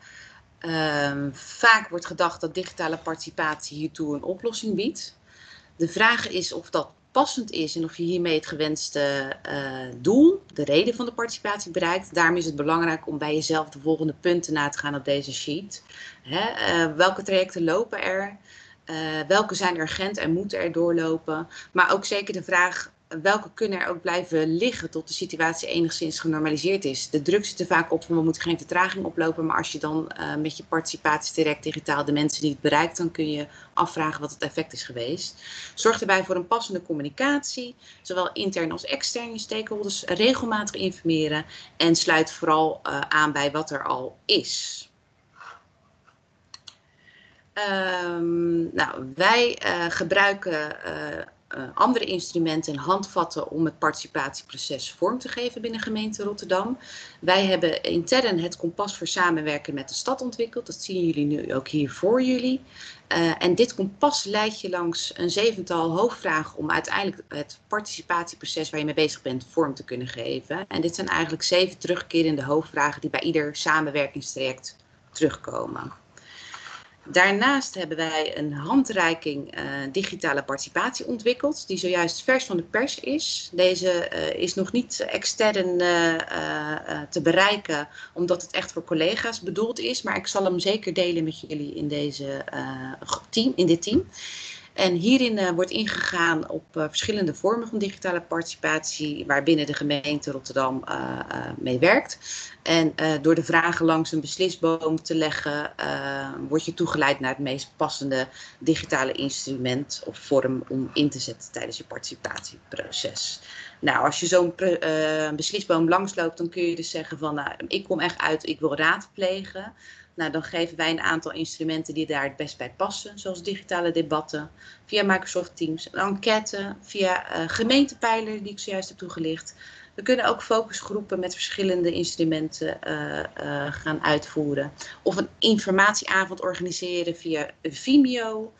Um, vaak wordt gedacht dat digitale participatie hiertoe een oplossing biedt. De vraag is of dat passend is en of je hiermee het gewenste uh, doel, de reden van de participatie bereikt. Daarom is het belangrijk om bij jezelf de volgende punten na te gaan op deze sheet. Hè, uh, welke trajecten lopen er? Uh, welke zijn urgent en moeten er doorlopen? Maar ook zeker de vraag welke kunnen er ook blijven liggen tot de situatie enigszins genormaliseerd is. De druk zit er vaak op van we moeten geen vertraging oplopen, maar als je dan uh, met je participatie direct digitaal de mensen die het bereikt, dan kun je afvragen wat het effect is geweest. Zorg erbij voor een passende communicatie, zowel intern als extern je stakeholders regelmatig informeren en sluit vooral uh, aan bij wat er al is. Um, nou, wij uh, gebruiken uh, andere instrumenten en handvatten om het participatieproces vorm te geven binnen gemeente Rotterdam. Wij hebben intern het kompas voor samenwerken met de stad ontwikkeld. Dat zien jullie nu ook hier voor jullie. Uh, en dit kompas leidt je langs een zevental hoofdvragen om uiteindelijk het participatieproces waar je mee bezig bent vorm te kunnen geven. En dit zijn eigenlijk zeven terugkerende hoofdvragen die bij ieder samenwerkingstraject terugkomen. Daarnaast hebben wij een handreiking uh, digitale participatie ontwikkeld, die zojuist vers van de pers is. Deze uh, is nog niet extern uh, te bereiken, omdat het echt voor collega's bedoeld is. Maar ik zal hem zeker delen met jullie in, deze, team, in dit team. En hierin uh, wordt ingegaan op uh, verschillende vormen van digitale participatie, waarbinnen de gemeente Rotterdam uh, mee werkt. En door de vragen langs een beslisboom te leggen, word je toegeleid naar het meest passende digitale instrument of vorm om in te zetten tijdens je participatieproces. Nou, als je zo'n beslisboom langsloopt, dan kun je dus zeggen van, nou, ik kom echt uit, ik wil raadplegen. Nou, dan geven wij een aantal instrumenten die daar het best bij passen, zoals digitale debatten, via Microsoft Teams, een enquête, via uh, die ik zojuist heb toegelicht. We kunnen ook focusgroepen met verschillende instrumenten uh, uh, gaan uitvoeren. Of een informatieavond organiseren via Vimeo.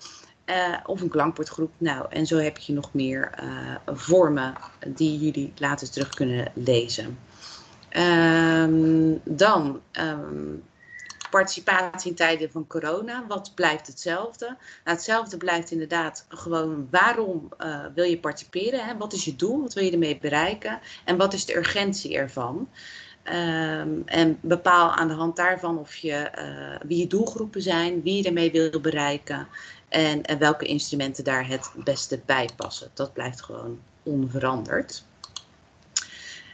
of een klankbordgroep. Nou, en zo heb je nog meer vormen die jullie later terug kunnen lezen. Um, dan um, participatie in tijden van corona. Wat blijft hetzelfde? Nou, hetzelfde blijft inderdaad gewoon waarom uh, wil je participeren? Hè? Wat is je doel? Wat wil je ermee bereiken? En wat is de urgentie ervan? Um, en bepaal aan de hand daarvan of je, uh, wie je doelgroepen zijn, wie je ermee wil bereiken en, en welke instrumenten daar het beste bij passen. Dat blijft gewoon onveranderd.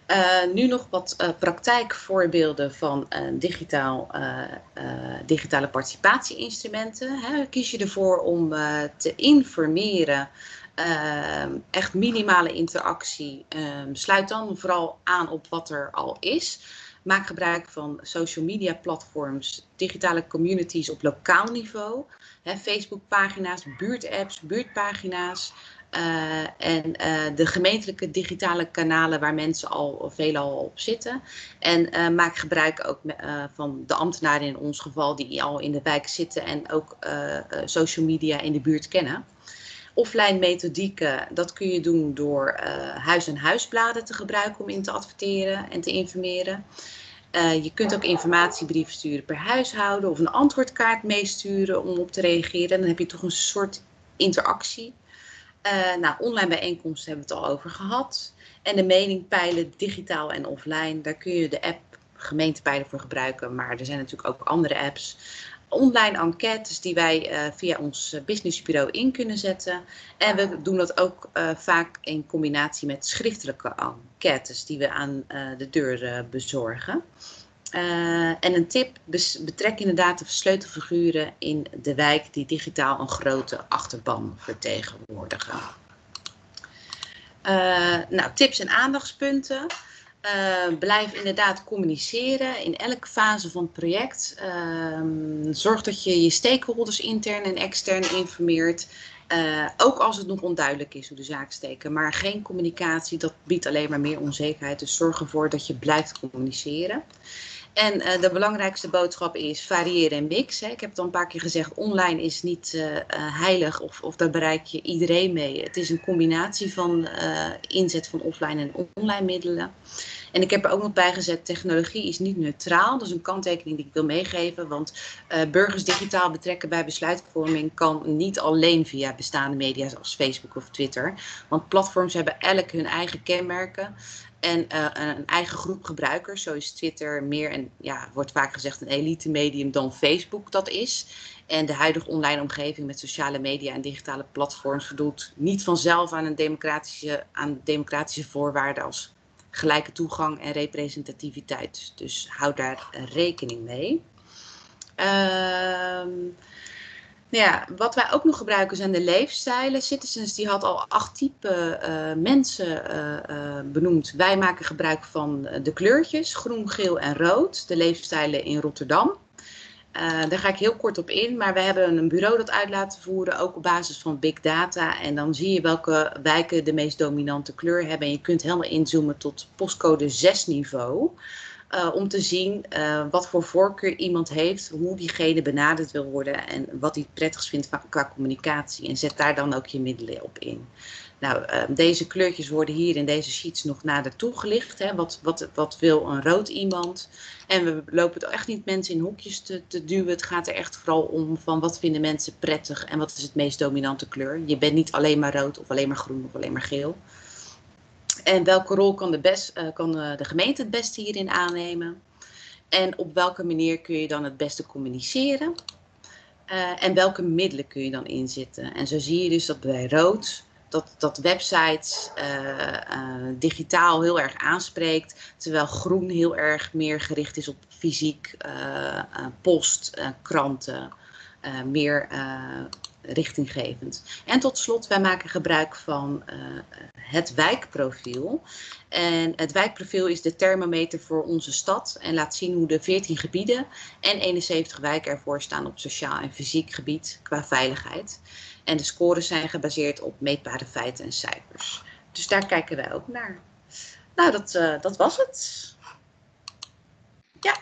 Uh, nu nog wat uh, praktijkvoorbeelden van uh, digitaal, digitale participatieinstrumenten. Hè. Kies je ervoor om te informeren echt minimale interactie. Ehm, sluit dan vooral aan op wat er al is. Maak gebruik van social media platforms, digitale communities op lokaal niveau. Facebookpagina's, buurtapps, buurtpagina's. Uh, en uh, de gemeentelijke digitale kanalen waar mensen al veelal op zitten. En uh, maak gebruik ook van de ambtenaren in ons geval die al in de wijk zitten en ook social media in de buurt kennen. Offline methodieken, dat kun je doen door huis- en huisbladen te gebruiken om in te adverteren en te informeren. Je kunt ook informatiebrieven sturen per huishouden of een antwoordkaart meesturen om op te reageren. Dan heb je toch een soort interactie. Uh, nou, online bijeenkomsten hebben we het al over gehad. En de mening peilen digitaal en offline. Daar kun je de app gemeentepeilen voor gebruiken. Maar er zijn natuurlijk ook andere apps. Online enquêtes die wij uh, via ons businessbureau in kunnen zetten. En we doen dat ook uh, vaak in combinatie met schriftelijke enquêtes die we aan de deur bezorgen. Uh, en een tip, betrek inderdaad de sleutelfiguren in de wijk die digitaal een grote achterban vertegenwoordigen. Uh, nou, tips en aandachtspunten. Uh, blijf inderdaad communiceren in elke fase van het project. Ehm, zorg dat je je stakeholders intern en extern informeert. ook als het nog onduidelijk is hoe de zaak steken. Maar geen communicatie, dat biedt alleen maar meer onzekerheid. Dus zorg ervoor dat je blijft communiceren. En uh, de belangrijkste boodschap is variëren en mix. Hè. Ik heb het al een paar keer gezegd, online is niet uh, uh, heilig of, of daar bereik je iedereen mee. Het is een combinatie van inzet van offline en online middelen. En ik heb er ook nog bij gezet, technologie is niet neutraal. Dat is een kanttekening die ik wil meegeven. Want burgers digitaal betrekken bij besluitvorming kan niet alleen via bestaande media zoals Facebook of Twitter. Want platforms hebben elk hun eigen kenmerken en uh, een eigen groep gebruikers. Zo is Twitter meer en ja, wordt vaak gezegd een elite medium dan Facebook dat is. En de huidige online omgeving met sociale media en digitale platforms voldoet niet vanzelf aan een democratische, aan democratische voorwaarden als gelijke toegang en representativiteit. Dus hou daar rekening mee. Ehm ja, wat wij ook nog gebruiken zijn de leefstijlen. Citizens die had al acht typen uh, mensen uh, uh, benoemd. Wij maken gebruik van de kleurtjes, groen, geel en rood. De leefstijlen in Rotterdam. daar ga ik heel kort op in, maar we hebben een bureau dat uit laten voeren, ook op basis van big data. En dan zie je welke wijken de meest dominante kleur hebben. En je kunt helemaal inzoomen tot postcode 6 niveau. Uh, om te zien uh, wat voor voorkeur iemand heeft, hoe diegene benaderd wil worden en wat hij het prettigst vindt qua communicatie. En zet daar dan ook je middelen op in. Nou, uh, deze kleurtjes worden hier in deze sheets nog nader toegelicht. Hè. Wat, wat, wat wil een rood iemand? En we lopen het echt niet mensen in hoekjes te, te duwen. Het gaat er echt vooral om van wat vinden mensen prettig en wat is het meest dominante kleur. Je bent niet alleen maar rood of alleen maar groen of alleen maar geel. En welke rol kan de, best, uh, kan de gemeente het beste hierin aannemen? En op welke manier kun je dan het beste communiceren? Uh, en welke middelen kun je dan inzetten? En zo zie je dus dat bij rood dat, dat websites digitaal heel erg aanspreekt, terwijl groen heel erg meer gericht is op fysiek, post, kranten, meer richtinggevend. En tot slot, wij maken gebruik van uh, het wijkprofiel. En het wijkprofiel is de thermometer voor onze stad en laat zien hoe de 14 gebieden en 71 wijken ervoor staan op sociaal en fysiek gebied qua veiligheid. En de scores zijn gebaseerd op meetbare feiten en cijfers. Dus daar kijken wij ook naar. Nou, dat, uh, dat was het. Ja.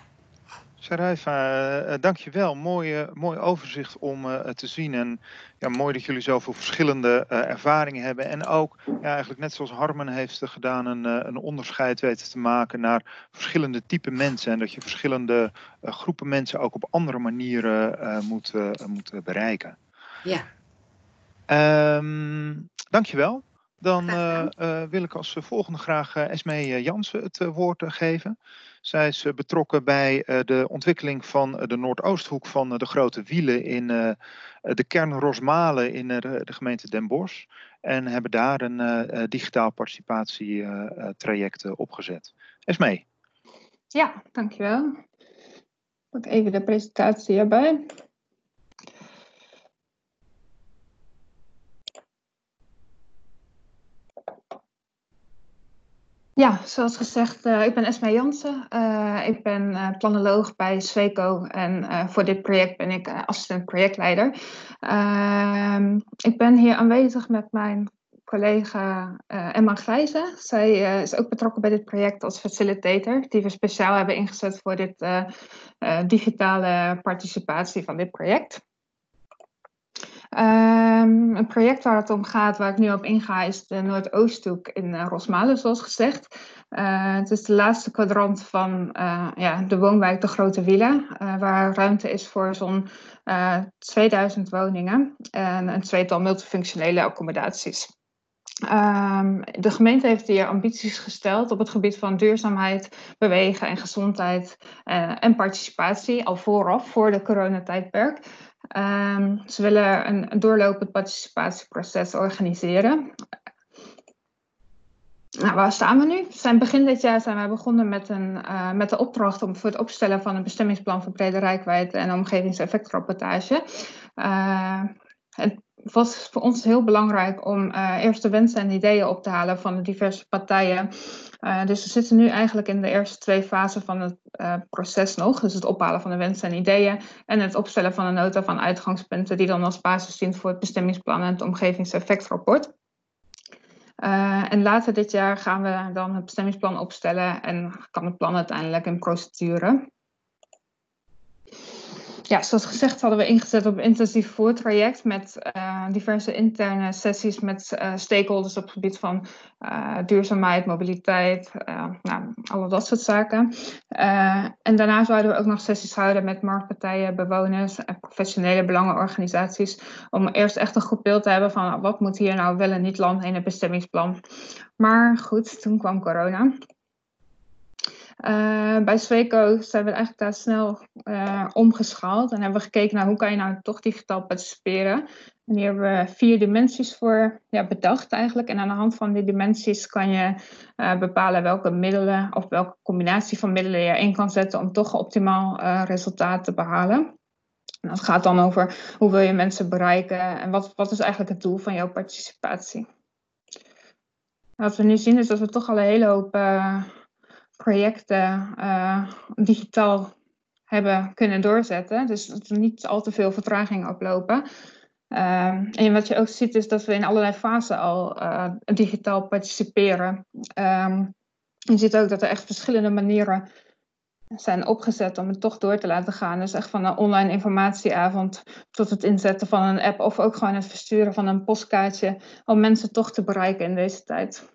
Saraiva, uh, dankjewel. Mooi, uh, mooi overzicht om te zien. En ja, mooi dat jullie zoveel verschillende ervaringen hebben. En ook, ja, eigenlijk net zoals Harmen heeft gedaan, een, een onderscheid weten te maken naar verschillende typen mensen. En dat je verschillende groepen mensen ook op andere manieren moet, moet bereiken. Ja. Um, dankjewel. Dan wil ik als volgende graag Esmee Jansen het woord geven. Zij is betrokken bij de ontwikkeling van de Noordoosthoek van de Grote Wielen in de kern Rosmalen in de gemeente Den Bosch. En hebben daar een digitaal participatietraject opgezet. Esmee. Ja, dankjewel. Pak even de presentatie erbij. Ja, zoals gezegd, uh, ik ben Esma Jansen. Uh, ik ben uh, planoloog bij Sweco en voor dit project ben ik assistent projectleider. Ehm, ik ben hier aanwezig met mijn collega Emma Grijze. Zij is ook betrokken bij dit project als facilitator, die we speciaal hebben ingezet voor dit digitale participatie van dit project. Um, een project waar het om gaat, waar ik nu op inga, is de Noordoosthoek in uh, Rosmalen, zoals gezegd. Uh, het is de laatste kwadrant van uh, ja, de woonwijk De Grote Wielen, waar ruimte is voor zo'n 2000 woningen en een tweetal multifunctionele accommodaties. Um, de gemeente heeft hier ambities gesteld op het gebied van duurzaamheid, bewegen en gezondheid en participatie al vooraf, voor de coronatijdperk. Um, ze willen een, doorlopend participatieproces organiseren. Nou, waar staan we nu? Zijn begin dit jaar zijn we begonnen met, een, uh, met de opdracht om voor het opstellen van een bestemmingsplan voor brede rijkwijde en omgevingseffectrapportage. Uh, het was voor ons heel belangrijk om uh, eerst de wensen en ideeën op te halen van de diverse partijen. Uh, dus we zitten nu eigenlijk in de eerste twee fasen van het uh, proces nog. Dus het ophalen van de wensen en ideeën en het opstellen van een nota van uitgangspunten die dan als basis dient voor het bestemmingsplan en het omgevingseffectrapport. en later dit jaar gaan we dan het bestemmingsplan opstellen en kan het plan uiteindelijk in procedure ja, zoals gezegd hadden we ingezet op een intensief voortraject met uh, diverse interne sessies met uh, stakeholders op het gebied van uh, duurzaamheid, mobiliteit, nou, alle dat soort zaken. en daarna zouden we ook nog sessies houden met marktpartijen, bewoners en professionele belangenorganisaties. Om eerst echt een goed beeld te hebben van wat moet hier nou wel en niet landen in het bestemmingsplan. Maar goed, toen kwam corona. Uh, bij Sweco zijn we eigenlijk daar snel uh, omgeschaald en hebben we gekeken naar hoe kan je nou toch digitaal participeren. En hier hebben we vier dimensies voor ja, bedacht eigenlijk. En aan de hand van die dimensies kan je uh, bepalen welke middelen of welke combinatie van middelen je in kan zetten om toch optimaal resultaat te behalen. En dat gaat dan over hoe wil je mensen bereiken en wat, wat is eigenlijk het doel van jouw participatie. Wat we nu zien is dat we toch al een hele hoop projecten uh, digitaal hebben kunnen doorzetten. Dus dat er niet al te veel vertraging oplopen. Uh, en wat je ook ziet is dat we in allerlei fasen al uh, digitaal participeren. Um, je ziet ook dat er echt verschillende manieren zijn opgezet om het toch door te laten gaan. Dus echt van een online informatieavond tot het inzetten van een app of ook gewoon het versturen van een postkaartje om mensen toch te bereiken in deze tijd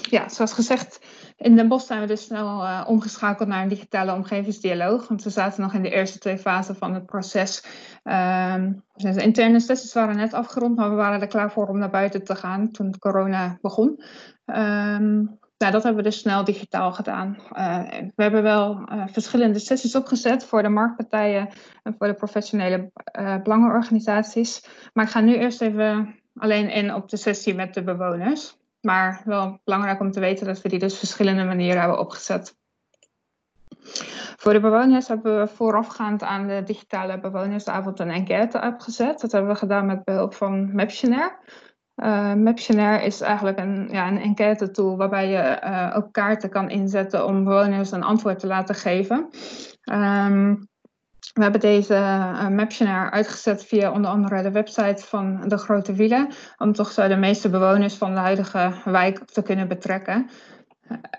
ja, zoals gezegd, in Den Bosch zijn we dus snel uh, omgeschakeld naar een digitale omgevingsdialoog. Want we zaten nog in de eerste twee fasen van het proces. Um, dus de interne sessies waren net afgerond, maar we waren er klaar voor om naar buiten te gaan toen corona begon. Um, dat hebben we dus snel digitaal gedaan. Uh, we hebben wel uh, verschillende sessies opgezet voor de marktpartijen en voor de professionele belangenorganisaties. Maar ik ga nu eerst even alleen in op de sessie met de bewoners. Maar wel belangrijk om te weten dat we die dus verschillende manieren hebben opgezet. Voor de bewoners hebben we voorafgaand aan de digitale bewonersavond een enquête opgezet. Dat hebben we gedaan met behulp van Maptionaire. Uh, Maptionaire is eigenlijk een, ja, een enquête tool waarbij je uh, ook kaarten kan inzetten om bewoners een antwoord te laten geven. Um, we hebben deze uh, uitgezet via onder andere de website van de Grote Wielen, om toch zo de meeste bewoners van de huidige wijk te kunnen betrekken.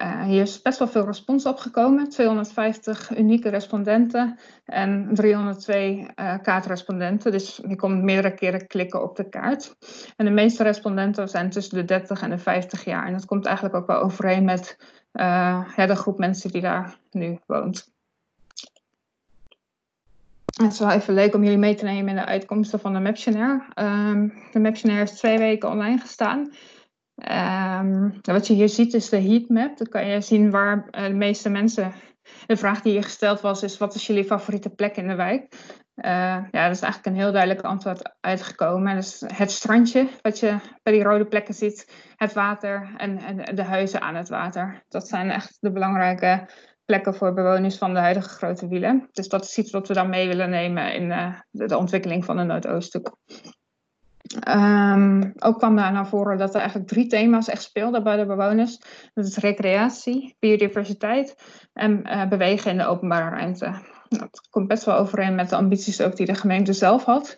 Uh, hier is best wel veel respons opgekomen, 250 unieke respondenten en 302 uh, kaartrespondenten. Dus je komt meerdere keren klikken op de kaart. En de meeste respondenten zijn tussen de 30 en de 50 jaar. En dat komt eigenlijk ook wel overeen met de groep mensen die daar nu woont. Het is wel even leuk om jullie mee te nemen in de uitkomsten van de Maptionaire. Um, de Maptionaire is twee weken online gestaan. Um, wat je hier ziet is de heatmap. Dan kan je zien waar uh, de meeste mensen... De vraag die hier gesteld was is, wat is jullie favoriete plek in de wijk? Uh, ja, dat is eigenlijk een heel duidelijk antwoord uitgekomen. Dus het strandje, wat je bij die rode plekken ziet, het water en, en de huizen aan het water. Dat zijn echt de belangrijke plekken voor bewoners van de huidige grote wielen. Dus dat is iets wat we dan mee willen nemen in uh, de, de, ontwikkeling van de Noordoosthoek. Um, ook kwam daar naar voren dat er eigenlijk drie thema's echt speelden bij de bewoners. Dat is recreatie, biodiversiteit en uh, bewegen in de openbare ruimte. Dat komt best wel overeen met de ambities ook die de gemeente zelf had.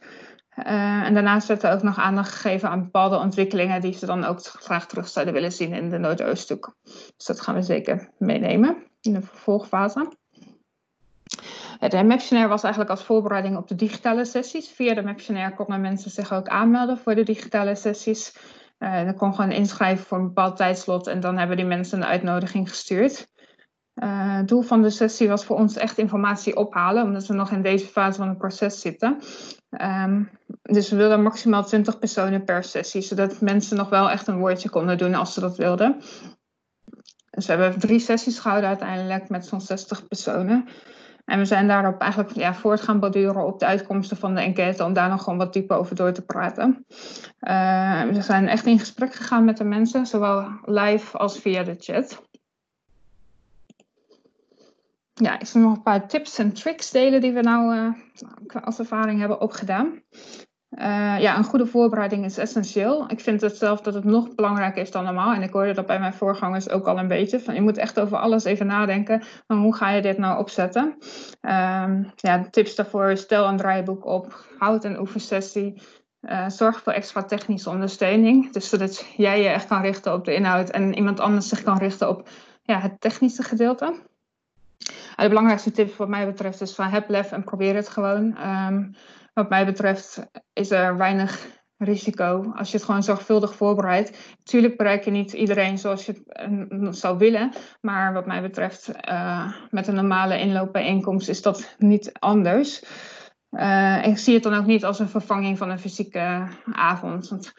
Uh, en daarnaast werd er ook nog aandacht gegeven aan bepaalde ontwikkelingen die ze dan ook graag terug zouden willen zien in de Noordoosthoek. Dus dat gaan we zeker meenemen in de vervolgfase. De Maptionaire was eigenlijk als voorbereiding op de digitale sessies. Via de Maptionaire konden mensen zich ook aanmelden voor de digitale sessies. Uh, dan kon gewoon inschrijven voor een bepaald tijdslot en dan hebben die mensen een uitnodiging gestuurd. Uh, het doel van de sessie was voor ons echt informatie ophalen, omdat we nog in deze fase van het proces zitten. Um, dus we wilden maximaal 20 personen per sessie, zodat mensen nog wel echt een woordje konden doen als ze dat wilden. Dus we hebben drie sessies gehouden uiteindelijk met zo'n 60 personen. En we zijn daarop eigenlijk ja, voort gaan borduren op de uitkomsten van de enquête om daar nog gewoon wat dieper over door te praten. Uh, we zijn echt in gesprek gegaan met de mensen, zowel live als via de chat. Ja, ik zal nog een paar tips en tricks delen die we nou uh, als ervaring hebben opgedaan. Uh, ja, een goede voorbereiding is essentieel. Ik vind het zelf dat het nog belangrijker is dan normaal. En ik hoorde dat bij mijn voorgangers ook al een beetje. Van, je moet echt over alles even nadenken. Van hoe ga je dit nou opzetten? Um, ja, tips daarvoor, stel een draaiboek op. Houd een oefensessie. Uh, zorg voor extra technische ondersteuning. Dus zodat jij je echt kan richten op de inhoud. En iemand anders zich kan richten op ja, het technische gedeelte. de belangrijkste tip wat mij betreft is van heb lef en probeer het gewoon. Um, wat mij betreft is er weinig risico als je het gewoon zorgvuldig voorbereidt. Natuurlijk bereik je niet iedereen zoals je het zou willen, maar wat mij betreft uh, met een normale inloopbijeenkomst is dat niet anders. Uh, ik zie het dan ook niet als een vervanging van een fysieke avond. Want,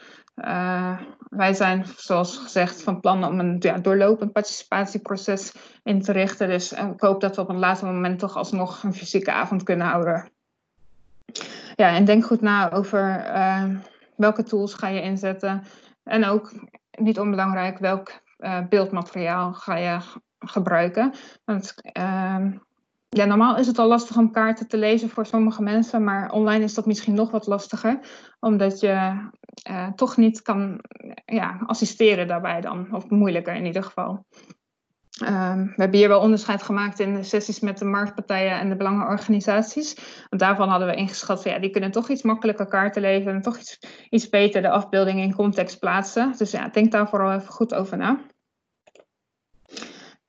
wij zijn, zoals gezegd, van plan om een ja, doorlopend participatieproces in te richten. Dus ik hoop dat we op een later moment toch alsnog een fysieke avond kunnen houden. Ja, en denk goed na over uh, welke tools ga je inzetten. En ook, niet onbelangrijk, welk uh, beeldmateriaal ga je gebruiken. Want uh, ja, normaal is het al lastig om kaarten te lezen voor sommige mensen, maar online is dat misschien nog wat lastiger, omdat je uh, toch niet kan ja, assisteren daarbij dan, of moeilijker in ieder geval. Um, we hebben hier wel onderscheid gemaakt in de sessies met de marktpartijen en de belangenorganisaties. Want daarvan hadden we ingeschat, ja, die kunnen toch iets makkelijker kaarten leveren en toch iets, iets beter de afbeelding in context plaatsen. Dus ja, denk daar vooral even goed over na.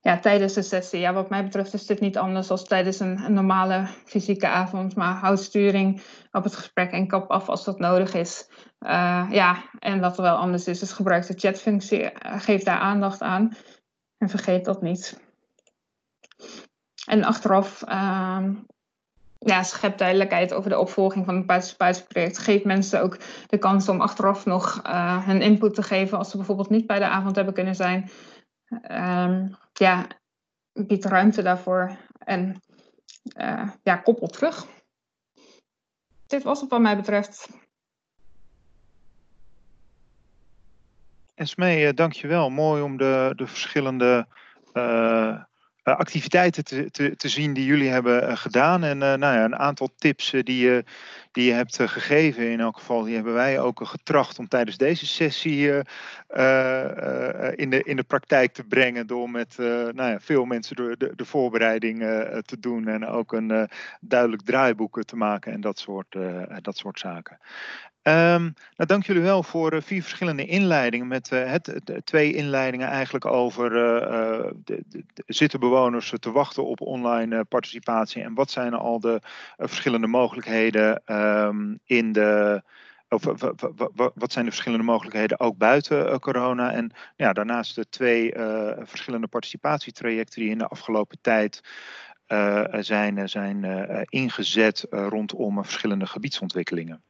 Ja, tijdens de sessie, ja, wat mij betreft is dit niet anders dan tijdens een, een, normale fysieke avond. Maar houd sturing op het gesprek en kap af als dat nodig is. Uh, ja, en wat er wel anders is, is gebruik de chatfunctie. Uh, geef daar aandacht aan. En vergeet dat niet. En achteraf uh, ja, schep duidelijkheid over de opvolging van het participatieproject. Geef mensen ook de kans om achteraf nog uh, hun input te geven als ze bijvoorbeeld niet bij de avond hebben kunnen zijn. Um, ja, bied ruimte daarvoor en uh, ja, koppel terug. Dit was het wat mij betreft. Esmee, uh, dankjewel. Mooi om de, de verschillende uh, activiteiten te, te, zien die jullie hebben gedaan. En nou ja, een aantal tips die, je, die je hebt gegeven, in elk geval, die hebben wij ook getracht om tijdens deze sessie in, de, in de praktijk te brengen. Door met nou ja, veel mensen de, de, de voorbereiding te doen en ook een duidelijk draaiboek te maken en dat soort, dat soort zaken. Um, nou, dank jullie wel voor uh, vier verschillende inleidingen. Met uh, het, het, twee inleidingen eigenlijk over uh, de, de, zitten bewoners te wachten op online participatie en wat zijn al de verschillende mogelijkheden um, in de. Of, wat zijn de verschillende mogelijkheden ook buiten corona? En ja, daarnaast de twee verschillende participatietrajecten die in de afgelopen tijd zijn, zijn ingezet rondom verschillende gebiedsontwikkelingen.